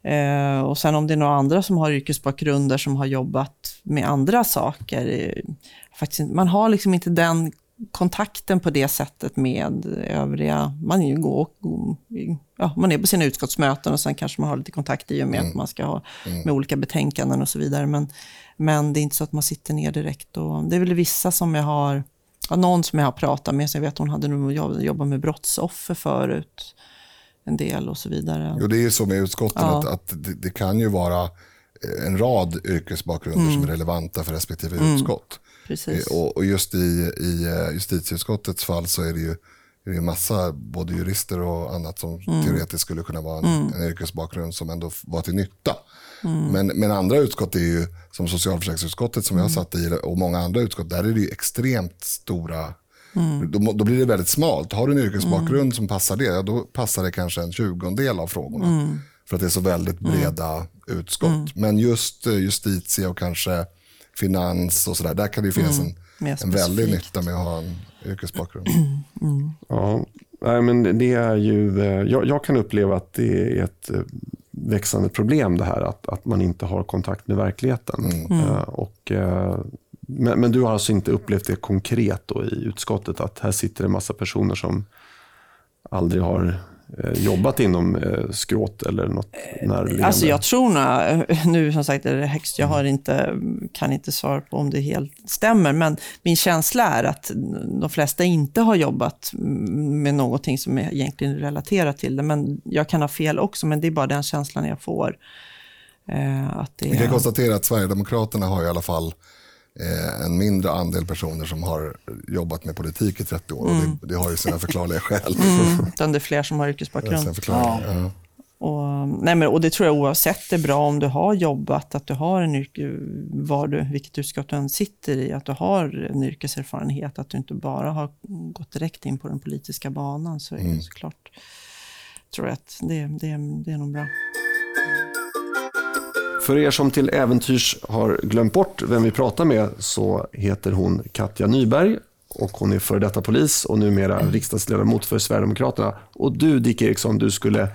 eh, och sen om det är några andra som har yrkesbakgrunder som har jobbat med andra saker. eh, Faktiskt, man har liksom inte den kontakten på det sättet med övriga... Man ju gå, gå, ja, man är på sina utskottsmöten och sen kanske man har lite kontakt i och med att man ska ha med olika betänkanden och så vidare. Men, men det är inte så att man sitter ner direkt. Och det är väl vissa som jag har... Ja, någon som jag har pratat med, så jag vet hon hade nog jobb- jobbat med brottsoffer förut. En del och så vidare.
Jo, det är ju så med utskotten
Ja.
att, att det, det kan ju vara eh, en rad yrkesbakgrunder som är relevanta för respektive utskott.
Precis.
Eh, Och, och just i, i eh, justitieutskottets fall så är det ju är det ju massa både jurister och annat som teoretiskt skulle kunna vara en, en yrkesbakgrund som ändå var till nytta. Men, men andra utskott är ju som socialförsäkringsutskottet som jag satt i och många andra utskott, där är det ju extremt stora Då, må- då blir det väldigt smalt. Har du en yrkesbakgrund som passar det, ja, då passar det kanske en tjugondel av frågorna. För att det är så väldigt breda utskott. Men just eh, justitie och kanske finans och sådär, där kan det ju finnas en,
Mer
en väldig nytta med att ha en yrkesbakgrund.
Ja, nej, men det är ju, eh, jag, jag kan uppleva att det är ett eh, växande problem det här att, att man inte har kontakt med verkligheten. Och, men, men du har alltså inte upplevt det konkret då i utskottet att här sitter en massa personer som aldrig har eh, jobbat inom eh, skråt eller något närliggande?
Alltså jag tror nog, nu som sagt är det högst, jag har inte, kan inte svara på om det helt stämmer, men min känsla är att de flesta inte har jobbat med någonting som är egentligen relaterat till det. Men jag kan ha fel också, men det är bara den känslan jag får. Eh, att det
Vi kan
är,
konstatera att Sverigedemokraterna har i alla fall eh, en mindre andel personer som har jobbat med politik i 30 år. Och det, det har ju sina förklarliga skäl.
utan det är fler som har yrkesbakgrund.
Förklarliga, ja.
Och, nej men, och det tror jag oavsett är bra om du har jobbat, att du har en yrke, var du, vilket utskott du än sitter i, att du har en yrkeserfarenhet, att du inte bara har gått direkt in på den politiska banan, så är det såklart, tror jag att det, det, det är nog bra.
För er som till äventyrs har glömt bort vem vi pratar med så heter hon Katja Nyberg och hon är före detta polis och numera riksdagsledamot för Sverigedemokraterna. Och du Dick Eriksson, du skulle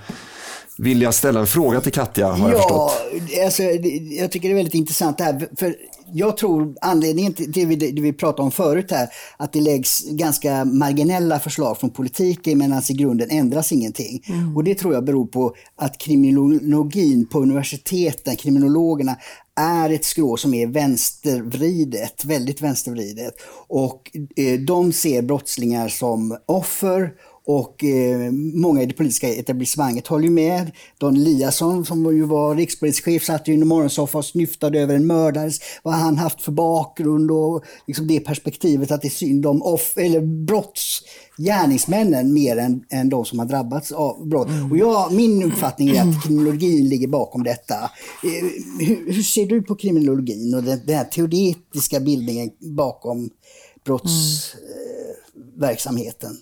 vilja ställa en fråga till Katja har jag
ja,
förstått.
alltså, jag tycker det är väldigt intressant det här. För jag tror anledningen till det vi, det vi pratade om förut här, att det läggs ganska marginella förslag från politiken medan i grunden ändras ingenting. Och det tror jag beror på att kriminologin på universiteten, kriminologerna, är ett skrå som är vänstervridet, väldigt vänstervridet. Och eh, de ser brottslingar som offer och eh, många i det politiska etablissemanget håller ju med. Don Eliasson som ju var rikspolischef satt ju i en morgonsoffa och snyftade över en mördares, vad han haft för bakgrund och liksom det perspektivet att det är synd om off, eller brottsgärningsmännen mer än, än de som har drabbats av brott. Och jag, min uppfattning är att kriminologin ligger bakom detta. Eh, hur, hur ser du på kriminologin och den, den här teoretiska bildningen bakom brottsverksamheten?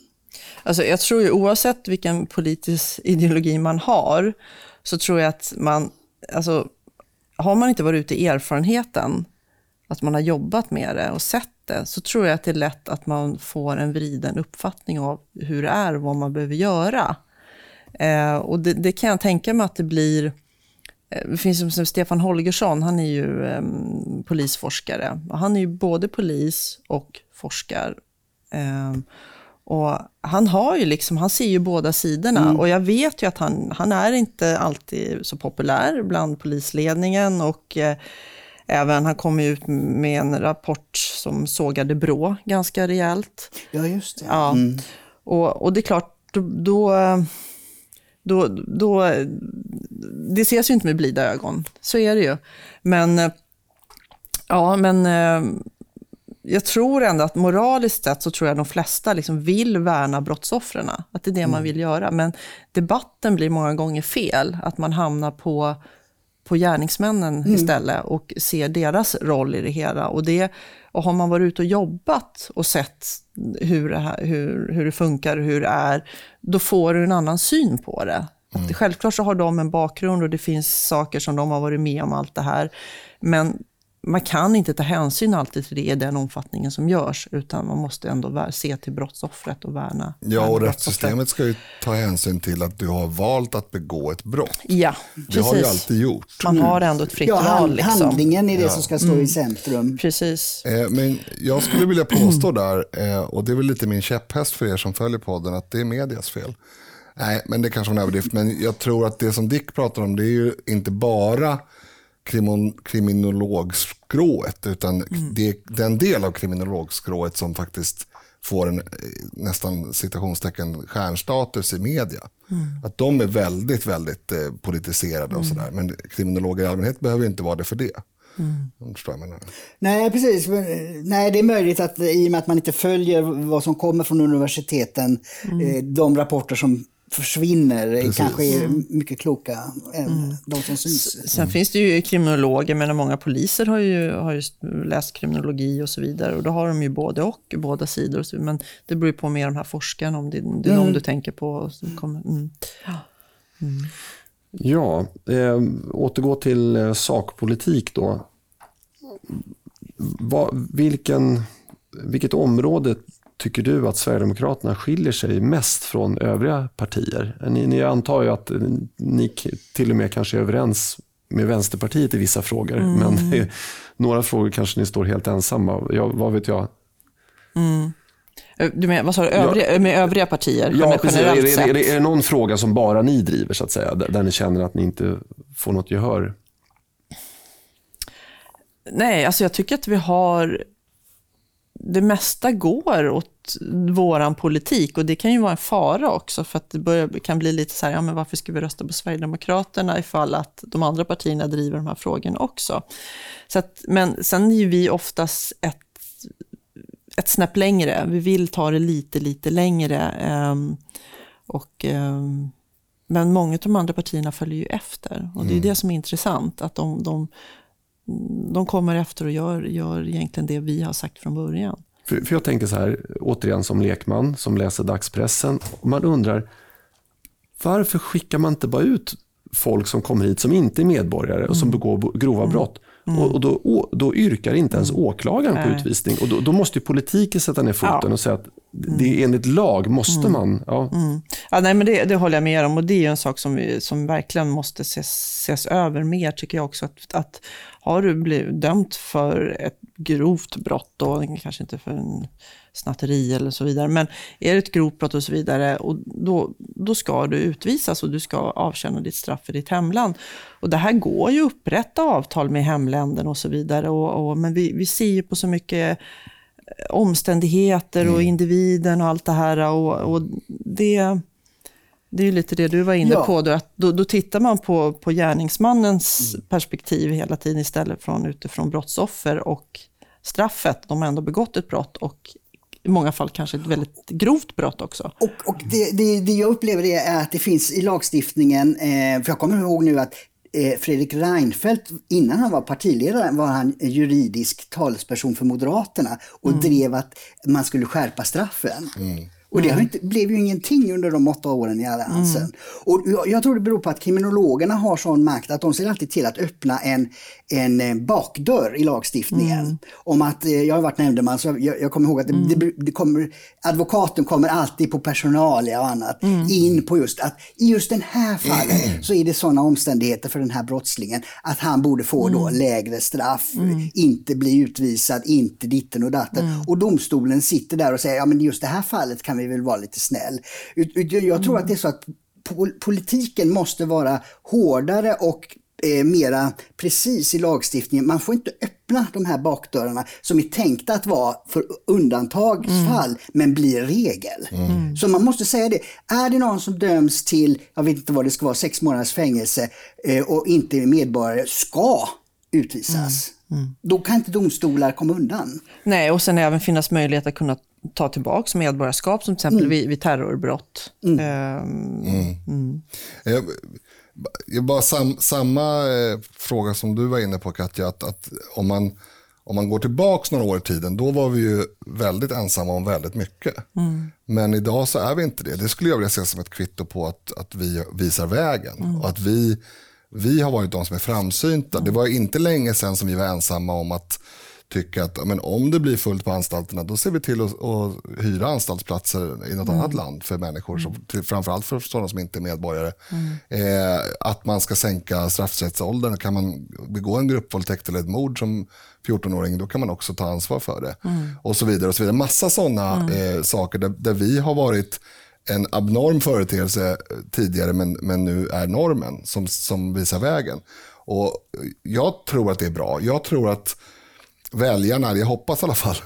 Alltså jag tror ju oavsett vilken politisk ideologi man har, så tror jag att man, alltså har man inte varit ute i erfarenheten, att man har jobbat med det och sett det, så tror jag att det är lätt att man får en vriden uppfattning av hur det är och vad man behöver göra. Eh, och det, det kan jag tänka mig att det blir, eh, det finns ju som Stefan Holgersson, han är ju eh, polisforskare. Han är ju både polis och forskar. Eh, och han har ju liksom, han ser ju båda sidorna. Och jag vet ju att han, han är inte alltid så populär bland polisledningen. Och, eh, även, han kom ut med en rapport som sågade Brå ganska rejält.
Ja, just det.
Ja. Och, och det är klart, då, då, då, då, det ses ju inte med blida ögon. Så är det ju. Men, eh, ja, men eh, jag tror ändå att moraliskt sett så tror jag de flesta liksom vill värna brottsoffren. Att det är det man vill göra. Men debatten blir många gånger fel. Att man hamnar på, på gärningsmännen istället och ser deras roll i det hela. Och, det, och har man varit ute och jobbat och sett hur det, här, hur, hur det funkar och hur det är, då får du en annan syn på det. Att självklart så har de en bakgrund och det finns saker som de har varit med om allt det här. Men man kan inte ta hänsyn alltid till det i den omfattningen som görs, utan man måste ändå se till brottsoffret och värna.
Ja, och rättssystemet ska ju ta hänsyn till att du har valt att begå ett brott.
Ja,
Det har ju
precis.
alltid gjort.
Man har ändå ett fritt
Ja,
val. Liksom.
handlingen är det som ska stå i centrum.
Precis.
Eh, Men jag skulle vilja påstå där, eh, och det är väl lite min käpphäst för er som följer podden, att det är medias fel. Nej, men det kanske var en överdrift. Men jag tror att det som Dick pratar om, det är ju inte bara kriminologskrået, utan det är den del av kriminologskrået som faktiskt får en eh, nästan citationstecken stjärnstatus i media. Att de är väldigt, väldigt eh, politiserade och sådär. Men kriminologer i allmänhet behöver inte vara det för det. Jag menar.
Nej, precis. Eh, Nej, det är möjligt att i och med att man inte följer vad som kommer från universiteten, eh, de rapporter som försvinner eh, kanske är mycket kloka än de som syns.
Sen finns det ju kriminologer, men många poliser har ju, har ju läst kriminologi och så vidare. Och då har de ju både och, båda sidor. och så- Men det beror ju på med de här forskarna, om det, det är någon du tänker på. Som kommer, mm.
Ja, eh, återgå till eh, sakpolitik då. Vad, vilken, vilket område tycker du att Sverigedemokraterna skiljer sig mest från övriga partier? Ni, ni antar ju att eh, ni till och med kanske är överens med Vänsterpartiet i vissa frågor, men i några frågor kanske ni står helt ensamma. Ja, vad vet jag?
Ö, Du menar, vad sa du, övriga, med övriga partier?
Ja, precis. Är, det- är, det- är det någon fråga som bara ni driver, så att säga, där, där ni känner att ni inte får något gehör?
Nej, alltså jag tycker att vi har... Det mesta går åt våran politik och det kan ju vara en fara också för att det börjar, kan bli lite så här, ja men varför ska vi rösta på Sverigedemokraterna ifall att de andra partierna driver de här frågorna också. Så att, men sen är ju vi oftast ett, ett snäpp längre. Vi vill ta det lite, lite längre. ehm, och, ehm, men många av de andra partierna följer ju efter och det är det som är intressant, att de, de de kommer efter och gör, gör egentligen det vi har sagt från början.
För, för jag tänker så här, återigen som lekman som läser dagspressen. Man undrar, varför skickar man inte bara ut folk som kommer hit som inte är medborgare och som begår bo- grova brott? Och, och då, då yrkar inte ens åklagaren på
Nej.
utvisning. Och då, då måste ju politiken sätta ner foten och säga att det är enligt lag måste man. Ja.
Ja, nej, men det, det håller jag med om och det är en sak som, vi, som verkligen måste ses, ses över mer tycker jag också. Att, att har du blivit dömt för ett grovt brott, då, kanske inte för en snatteri eller så vidare, men är det ett grovt brott och så vidare, och då, då ska du utvisas och du ska avtjäna ditt straff i ditt hemland. Och det här går ju att upprätta avtal med hemländen och så vidare, och, och, men vi, vi ser ju på så mycket omständigheter och individen och allt det här. Och, och det, det är ju lite det du var inne
Ja.
på. Då, att då, då tittar man på, på gärningsmannens perspektiv hela tiden istället från utifrån brottsoffer och straffet. De har ändå begått ett brott och i många fall kanske ett väldigt grovt brott också.
Och, och det, det, det jag upplever är att det finns i lagstiftningen, eh, för jag kommer ihåg nu att eh, Fredrik Reinfeldt, innan han var partiledare, var han juridisk talesperson för Moderaterna och drev att man skulle skärpa straffen. Och det har inte, blev ju ingenting under de åtta åren i Alliansen. Och jag, jag tror det beror på att kriminologerna har sån makt att de ser alltid till att öppna en, en eh, bakdörr i lagstiftningen. Om att, eh, jag har varit nämndeman så jag, jag kommer ihåg att det, det, det kommer, advokaten kommer alltid på personalia och annat in på just att i just den här fallet så är det sådana omständigheter för den här brottslingen att han borde få då lägre straff, inte bli utvisad, inte ditten och datten. Och domstolen sitter där och säger, ja men just det här fallet kan vi väl vara lite snäll. Jag tror att det är så att pol- politiken måste vara hårdare och eh, mera precis i lagstiftningen. Man får inte öppna de här bakdörrarna som är tänkta att vara för undantagsfall men blir regel. Så man måste säga det. Är det någon som döms till, jag vet inte vad det ska vara, sex månaders fängelse eh, och inte är medborgare, ska utvisas. Då kan inte domstolar komma undan.
Nej, och sen även finnas möjlighet att kunna ta tillbaka medborgarskap, som till exempel vid, vid terrorbrott. Ehm,
Jag, jag bara sam, samma eh, fråga som du var inne på Katja, att, att om, man, om man går tillbaka några år i tiden, då var vi ju väldigt ensamma om väldigt mycket. Men idag så är vi inte det. Det skulle jag vilja se som ett kvitto på att, att vi visar vägen och att vi, vi har varit de som är framsynta. Det var inte länge sedan som vi var ensamma om att tycka att men om det blir fullt på anstalterna då ser vi till att, att hyra anstaltsplatser i något annat land för människor, som, till, framförallt för sådana som inte är medborgare. Eh, att man ska sänka straffrättsåldern, kan man begå en gruppvåldtäkt eller ett mord som 14-åring då kan man också ta ansvar för det. Och så vidare. och så vidare. Massa sådana eh, saker där, där vi har varit en abnorm företeelse tidigare men, men nu är normen som, som visar vägen. Och jag tror att det är bra. Jag tror att väljarna, jag hoppas i alla fall,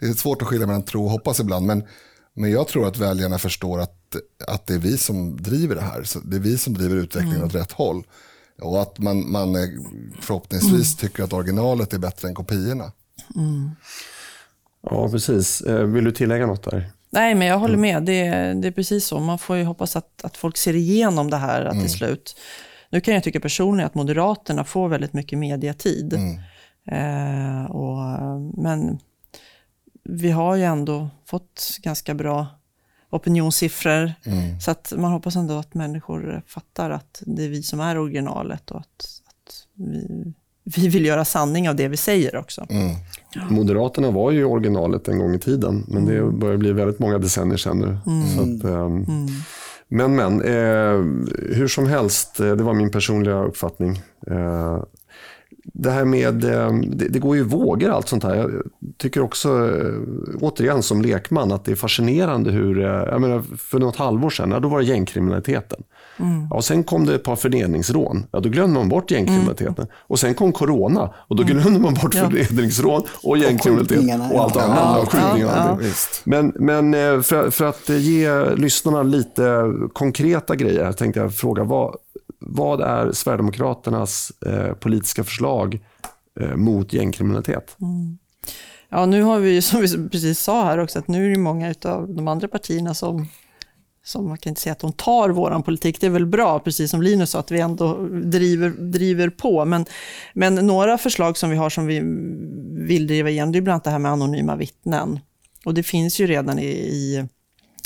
det är svårt att skilja mellan tro och hoppas ibland, men, men jag tror att väljarna förstår att, att det är vi som driver det här. Så det är vi som driver utvecklingen åt rätt håll. Och att man, man förhoppningsvis tycker att originalet är bättre än kopiorna.
Ja, precis. Eh, Vill du tillägga något där?
Nej, men jag håller med. Det, är- det är precis så. Man får ju hoppas att, att folk ser igenom det här att till slut. Nu kan jag tycka personligen att Moderaterna får väldigt mycket mediatid. Eh, och, men vi har ju ändå fått ganska bra opinionssiffror. Så att man hoppas ändå att människor fattar att det är vi som är originalet och att, att vi, vi vill göra sanning av det vi säger också.
Moderaterna var ju originalet en gång i tiden, men det börjar bli väldigt många decennier sedan nu. Så att, ehm, Men, men, eh, hur som helst, eh, det var min personliga uppfattning. Eh, det här med, eh, det, det går ju vågor allt sånt här. Jag tycker också, eh, återigen som lekman, att det är fascinerande hur, eh, jag menar, för något halvår sedan, ja, då var det gängkriminaliteten. Ja, och sen kom det ett par förnedringsrån. Ja, då glömde man bort gängkriminaliteten. Och sen kom corona och då glömde man bort förnedringsrån och gängkriminalitet
skjutningarna,
och allt
ja.
annat.
Ja,
och skjutningar och
ja,
allting. Men, men för, för att ge lyssnarna lite konkreta grejer här tänkte jag fråga vad, vad är Sverigedemokraternas eh, politiska förslag eh, mot gängkriminalitet? Mm.
Ja, nu har vi som vi precis sa här också, att nu är det många av de andra partierna som, som man kan inte säga att de tar vår politik. Det är väl bra, precis som Linus sa, att vi ändå driver, driver på. Men, men några förslag som vi har som vi vill driva igenom, det är bland annat det här med anonyma vittnen. Och det finns ju redan i, i,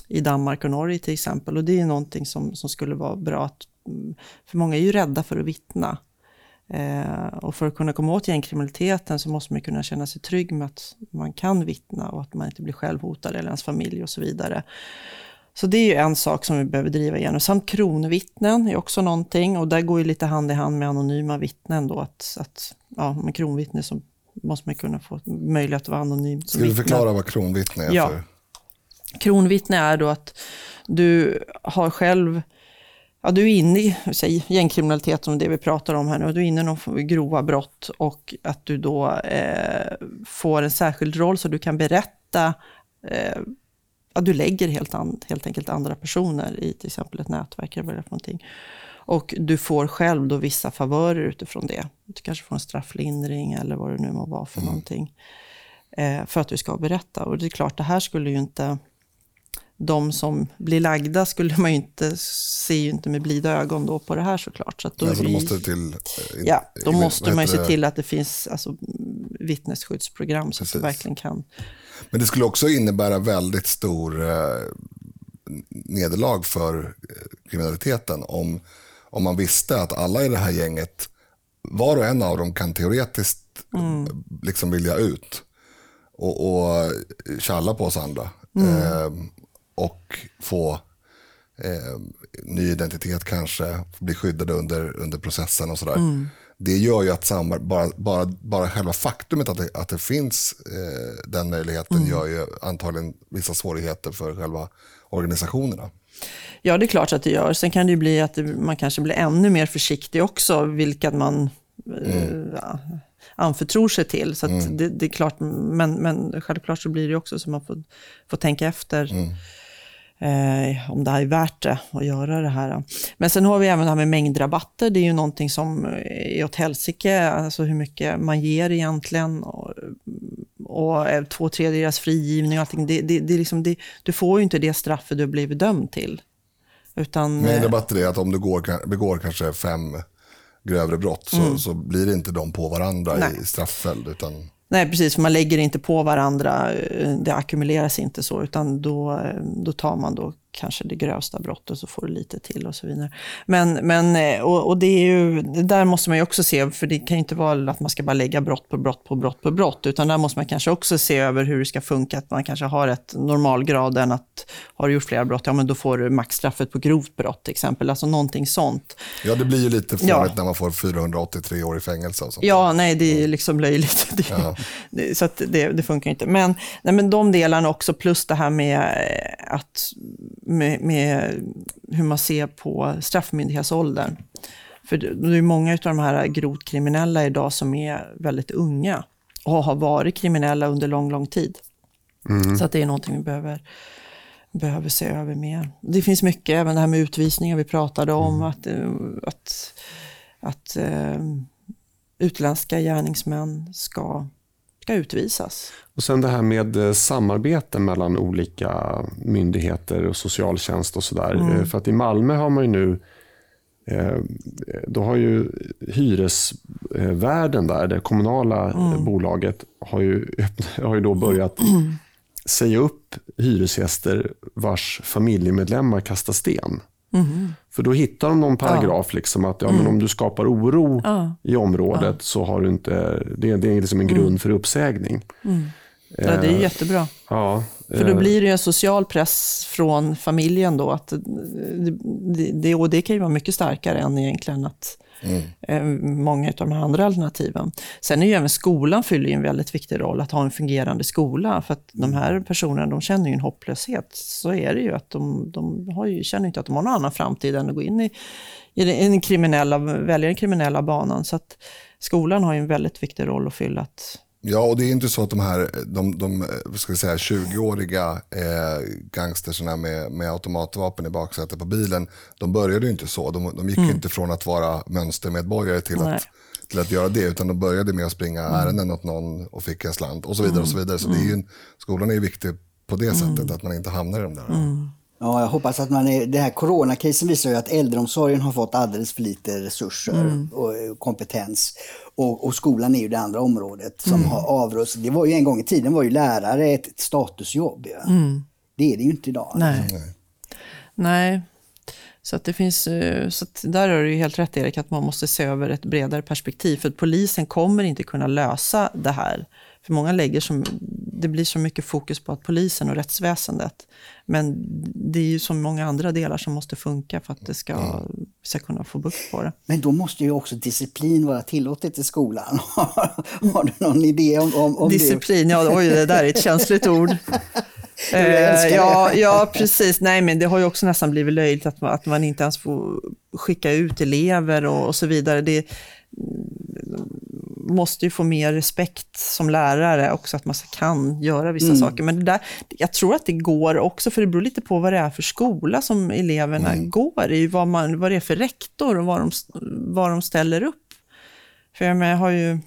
i Danmark och Norge till exempel. Och det är någonting som, som skulle vara bra. Att, för många är ju rädda för att vittna. Eh, och för att kunna komma åt gängkriminaliteten så måste man kunna känna sig trygg med att man kan vittna och att man inte blir självhotad eller ens familj och så vidare. Så det är ju en sak som vi behöver driva igenom. Samt kronvittnen är också någonting och där går ju lite hand i hand med anonyma vittnen då. Att, att ja, med kronvittne så måste man kunna få möjlighet att vara anonym
Ska du
vittne.
förklara vad kronvittne är
Ja.
för?
Kronvittne är då att du har själv, ja du är inne i säg, gängkriminalitet som det vi pratar om här nu, och du är inne i någon grova brott och att du då eh, får en särskild roll så du kan berätta, eh, att du lägger helt, an, helt enkelt andra personer i till exempel ett nätverk eller vad det är för någonting. Och du får själv då vissa favörer utifrån det. Du kanske får en strafflindring eller vad det nu må vara för någonting. Eh, för att du ska berätta. Och det är klart, det här skulle ju inte de som blir lagda skulle man ju inte, ser ju inte med blida ögon då på det här såklart. Så att då, är
då
vi-
måste till... eh,
ja, då
vad
måste man ju se till att det finns alltså, mm, vittnesskyddsprogram så att
Precis.
du verkligen kan.
Men det skulle också innebära väldigt stor eh, nederlag för eh, kriminaliteten om, om man visste att alla i det här gänget, var och en av dem kan teoretiskt eh, liksom vilja ut och, och tjalla på oss andra. Eh, och få eh, ny identitet kanske, bli skyddade under, under processen och sådär. Det gör ju att samar, bara, bara, bara själva faktumet att det, att det finns eh, den möjligheten gör ju antagligen vissa svårigheter för själva organisationerna.
Ja, det är klart att det gör. Sen kan det ju bli att man kanske blir ännu mer försiktig också, vilka man mm. eh, anförtror sig till. Så mm. det, det, är klart, men, men självklart så blir det också så man får, får tänka efter. Mm eh, om det är värt det att göra det här. Men sen har vi även det här med mängdrabatter. Det är ju någonting som är åt helsike, alltså hur mycket man ger egentligen. Och, och två tredjedels frigivning och allting. Det, det, det, liksom, det, du får ju inte det straffet du blivit dömd till. Utan,
Mängdrabatter är att om du går, begår kanske fem grövre brott så, mm. så blir det inte de på varandra Nej. i strafföljd. Utan...
Nej, precis. För man lägger inte på varandra. Eh, det ackumuleras inte så, utan då, eh, då tar man då kanske det grövsta brottet så får du lite till och så vidare. Men, men eh, och, och, det är ju, där måste man ju också se, för det kan ju inte vara att man ska bara lägga brott på brott på brott på brott, utan där måste man kanske också se över hur det ska funka, att man kanske har ett normalgraden, att har du gjort flera brott, ja men då får du maxstraffet på grovt brott till exempel, alltså någonting sånt.
Ja, det blir ju lite farligt ja. när man får 483 år i fängelse. Och sånt.
Ja, nej, det är ju liksom löjligt. Det, ja. det, så det, det, funkar inte. Men, nej, men de delarna också, plus det här med eh, att med, med hur man ser på straffmyndighetsåldern. För det är många av de här grovt kriminella idag som är väldigt unga och har varit kriminella under lång, lång tid. Mm. Så att det är någonting vi behöver, behöver se över mer. Det finns mycket, även det här med utvisningar vi pratade om, mm. att, eh, att, att uh, utländska gärningsmän ska ska utvisas.
Och sen det här med eh, samarbete mellan olika myndigheter och socialtjänst och sådär. Mm. Eh, för att i Malmö har man ju nu eh, då har ju hyresvärden där, det kommunala mm. bolaget, har ju, har ju då börjat mm. säga upp hyresgäster vars familjemedlemmar kastar sten. Mm. För då hittar de någon paragraf, ja. liksom, att ja, men mm. om du skapar oro ja. i området så har du inte, det, det är liksom en grund mm. för uppsägning.
Mm. Ja, det är jättebra. Ja, för då eh, blir det en social press från familjen då. Att det, det, och det kan ju vara mycket starkare än egentligen att mm. Många av de andra alternativen. Sen är ju även skolan fyller en väldigt viktig roll, att ha en fungerande skola. För att de här personerna, de känner ju en hopplöshet. Så är det ju, att de, de ju, känner inte att de har någon annan framtid än att gå in i, i den kriminella, välja den kriminella banan. Så att skolan har ju en väldigt viktig roll att fylla. Att,
Ja, och det är inte så att de här de, de, ska säga, 20-åriga eh, gangsterserna med, med automatvapen i baksätet på bilen, de började inte så. De, de gick mm. inte från att vara mönstermedborgare till att, till att göra det, utan de började med att springa mm. ärenden åt någon och fick en slant och så vidare. och Så vidare. Så det är ju, mm. skolan är ju viktig på det sättet, mm. att man inte hamnar i de där.
Mm. Ja, jag hoppas att man är, den här coronakrisen visar ju att äldreomsorgen har fått alldeles för lite resurser mm. och kompetens. Och, och, skolan är ju det andra området som mm. har avrustat. Det var ju en gång i tiden var ju lärare ett statusjobb. Ja. Mm. Det är det ju inte idag.
Nej. Nej. Nej. Så att det finns, eh, så där har du helt rätt Erik, att man måste se över ett bredare perspektiv. För att polisen kommer inte kunna lösa det här. För många lägger som, det blir så mycket fokus på att polisen och rättsväsendet. Men det är ju så många andra delar som måste funka för att det ska, mm. ska kunna få bukt på det.
Men då måste ju också disciplin vara tillåtet i skolan. Har du någon idé om, om, om
disciplin, det? ja oj det där är ett känsligt ord. eh, ja, ja, precis. Nej, men det har ju också nästan blivit löjligt att man, att man inte ens får skicka ut elever och, och så vidare. Det, måste ju få mer respekt som lärare också, att man kan göra vissa mm. saker. Men det där, jag tror att det går också, för det beror lite på vad det är för skola som eleverna mm. går i, vad, man, vad det är för rektor och vad de, vad de ställer upp. För jag, jag har ju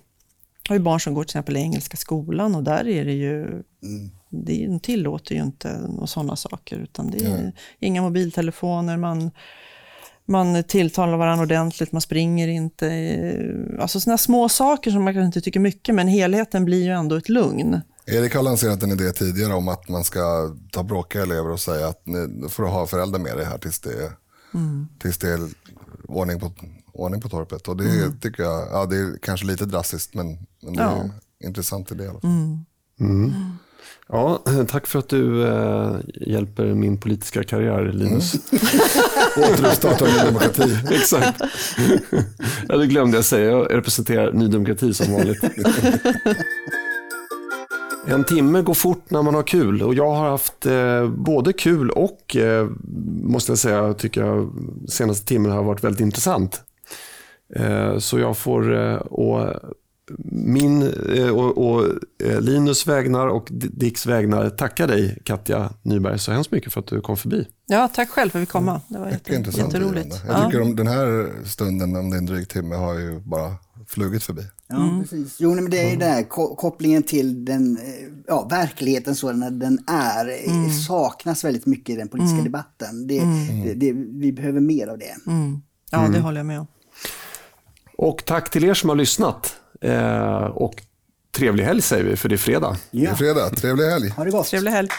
har ju barn som går till exempel i Engelska skolan och där är det ju, mm. det, de tillåter ju inte sådana saker, utan det är inga mobiltelefoner, man man tilltalar varandra ordentligt, man springer inte. Alltså sådana små saker som man kanske inte tycker mycket, men helheten blir ju ändå ett lugn.
Erik har lanserat en idé tidigare om att man ska ta bråkiga elever och säga att nu får du ha föräldrar med dig här tills det är, mm. tills det är ordning, på, ordning på torpet. Och det mm. tycker jag, ja det är kanske lite drastiskt men, men det är en intressant idé i alla fall. Mm.
Ja, tack för att du eh, hjälper min politiska karriär, Linus.
Mm. Återuppstarta Ny Demokrati.
Exakt. Ja, det glömde jag säga. Jag representerar Ny Demokrati som vanligt. En timme går fort när man har kul och jag har haft eh, både kul och, eh, måste jag säga, tycker jag, senaste timmen har varit väldigt intressant. Eh, så jag får eh, å min eh, och, och eh, Linus vägnar och Dicks vägnar tacka dig Katja Nyberg så hemskt mycket för att du kom förbi.
Ja, tack själv för att vi kom. Mm. Det var jätte, jätteroligt.
Jag tycker ja. den här stunden, om det är en dryg timme, har ju bara flugit förbi.
Ja, mm. precis. Jo, men det är ju mm. där kopplingen till den, eh, ja, verkligheten sådan den är, mm. saknas väldigt mycket i den politiska mm. debatten. Det, mm. det, det, vi behöver mer av det.
Mm. Ja, det håller jag med om.
Och tack till er som har lyssnat. Eh, och trevlig helg säger vi, för det är fredag.
Ja. Det är fredag. Trevlig helg.
Ha det gott.
Trevlig helg.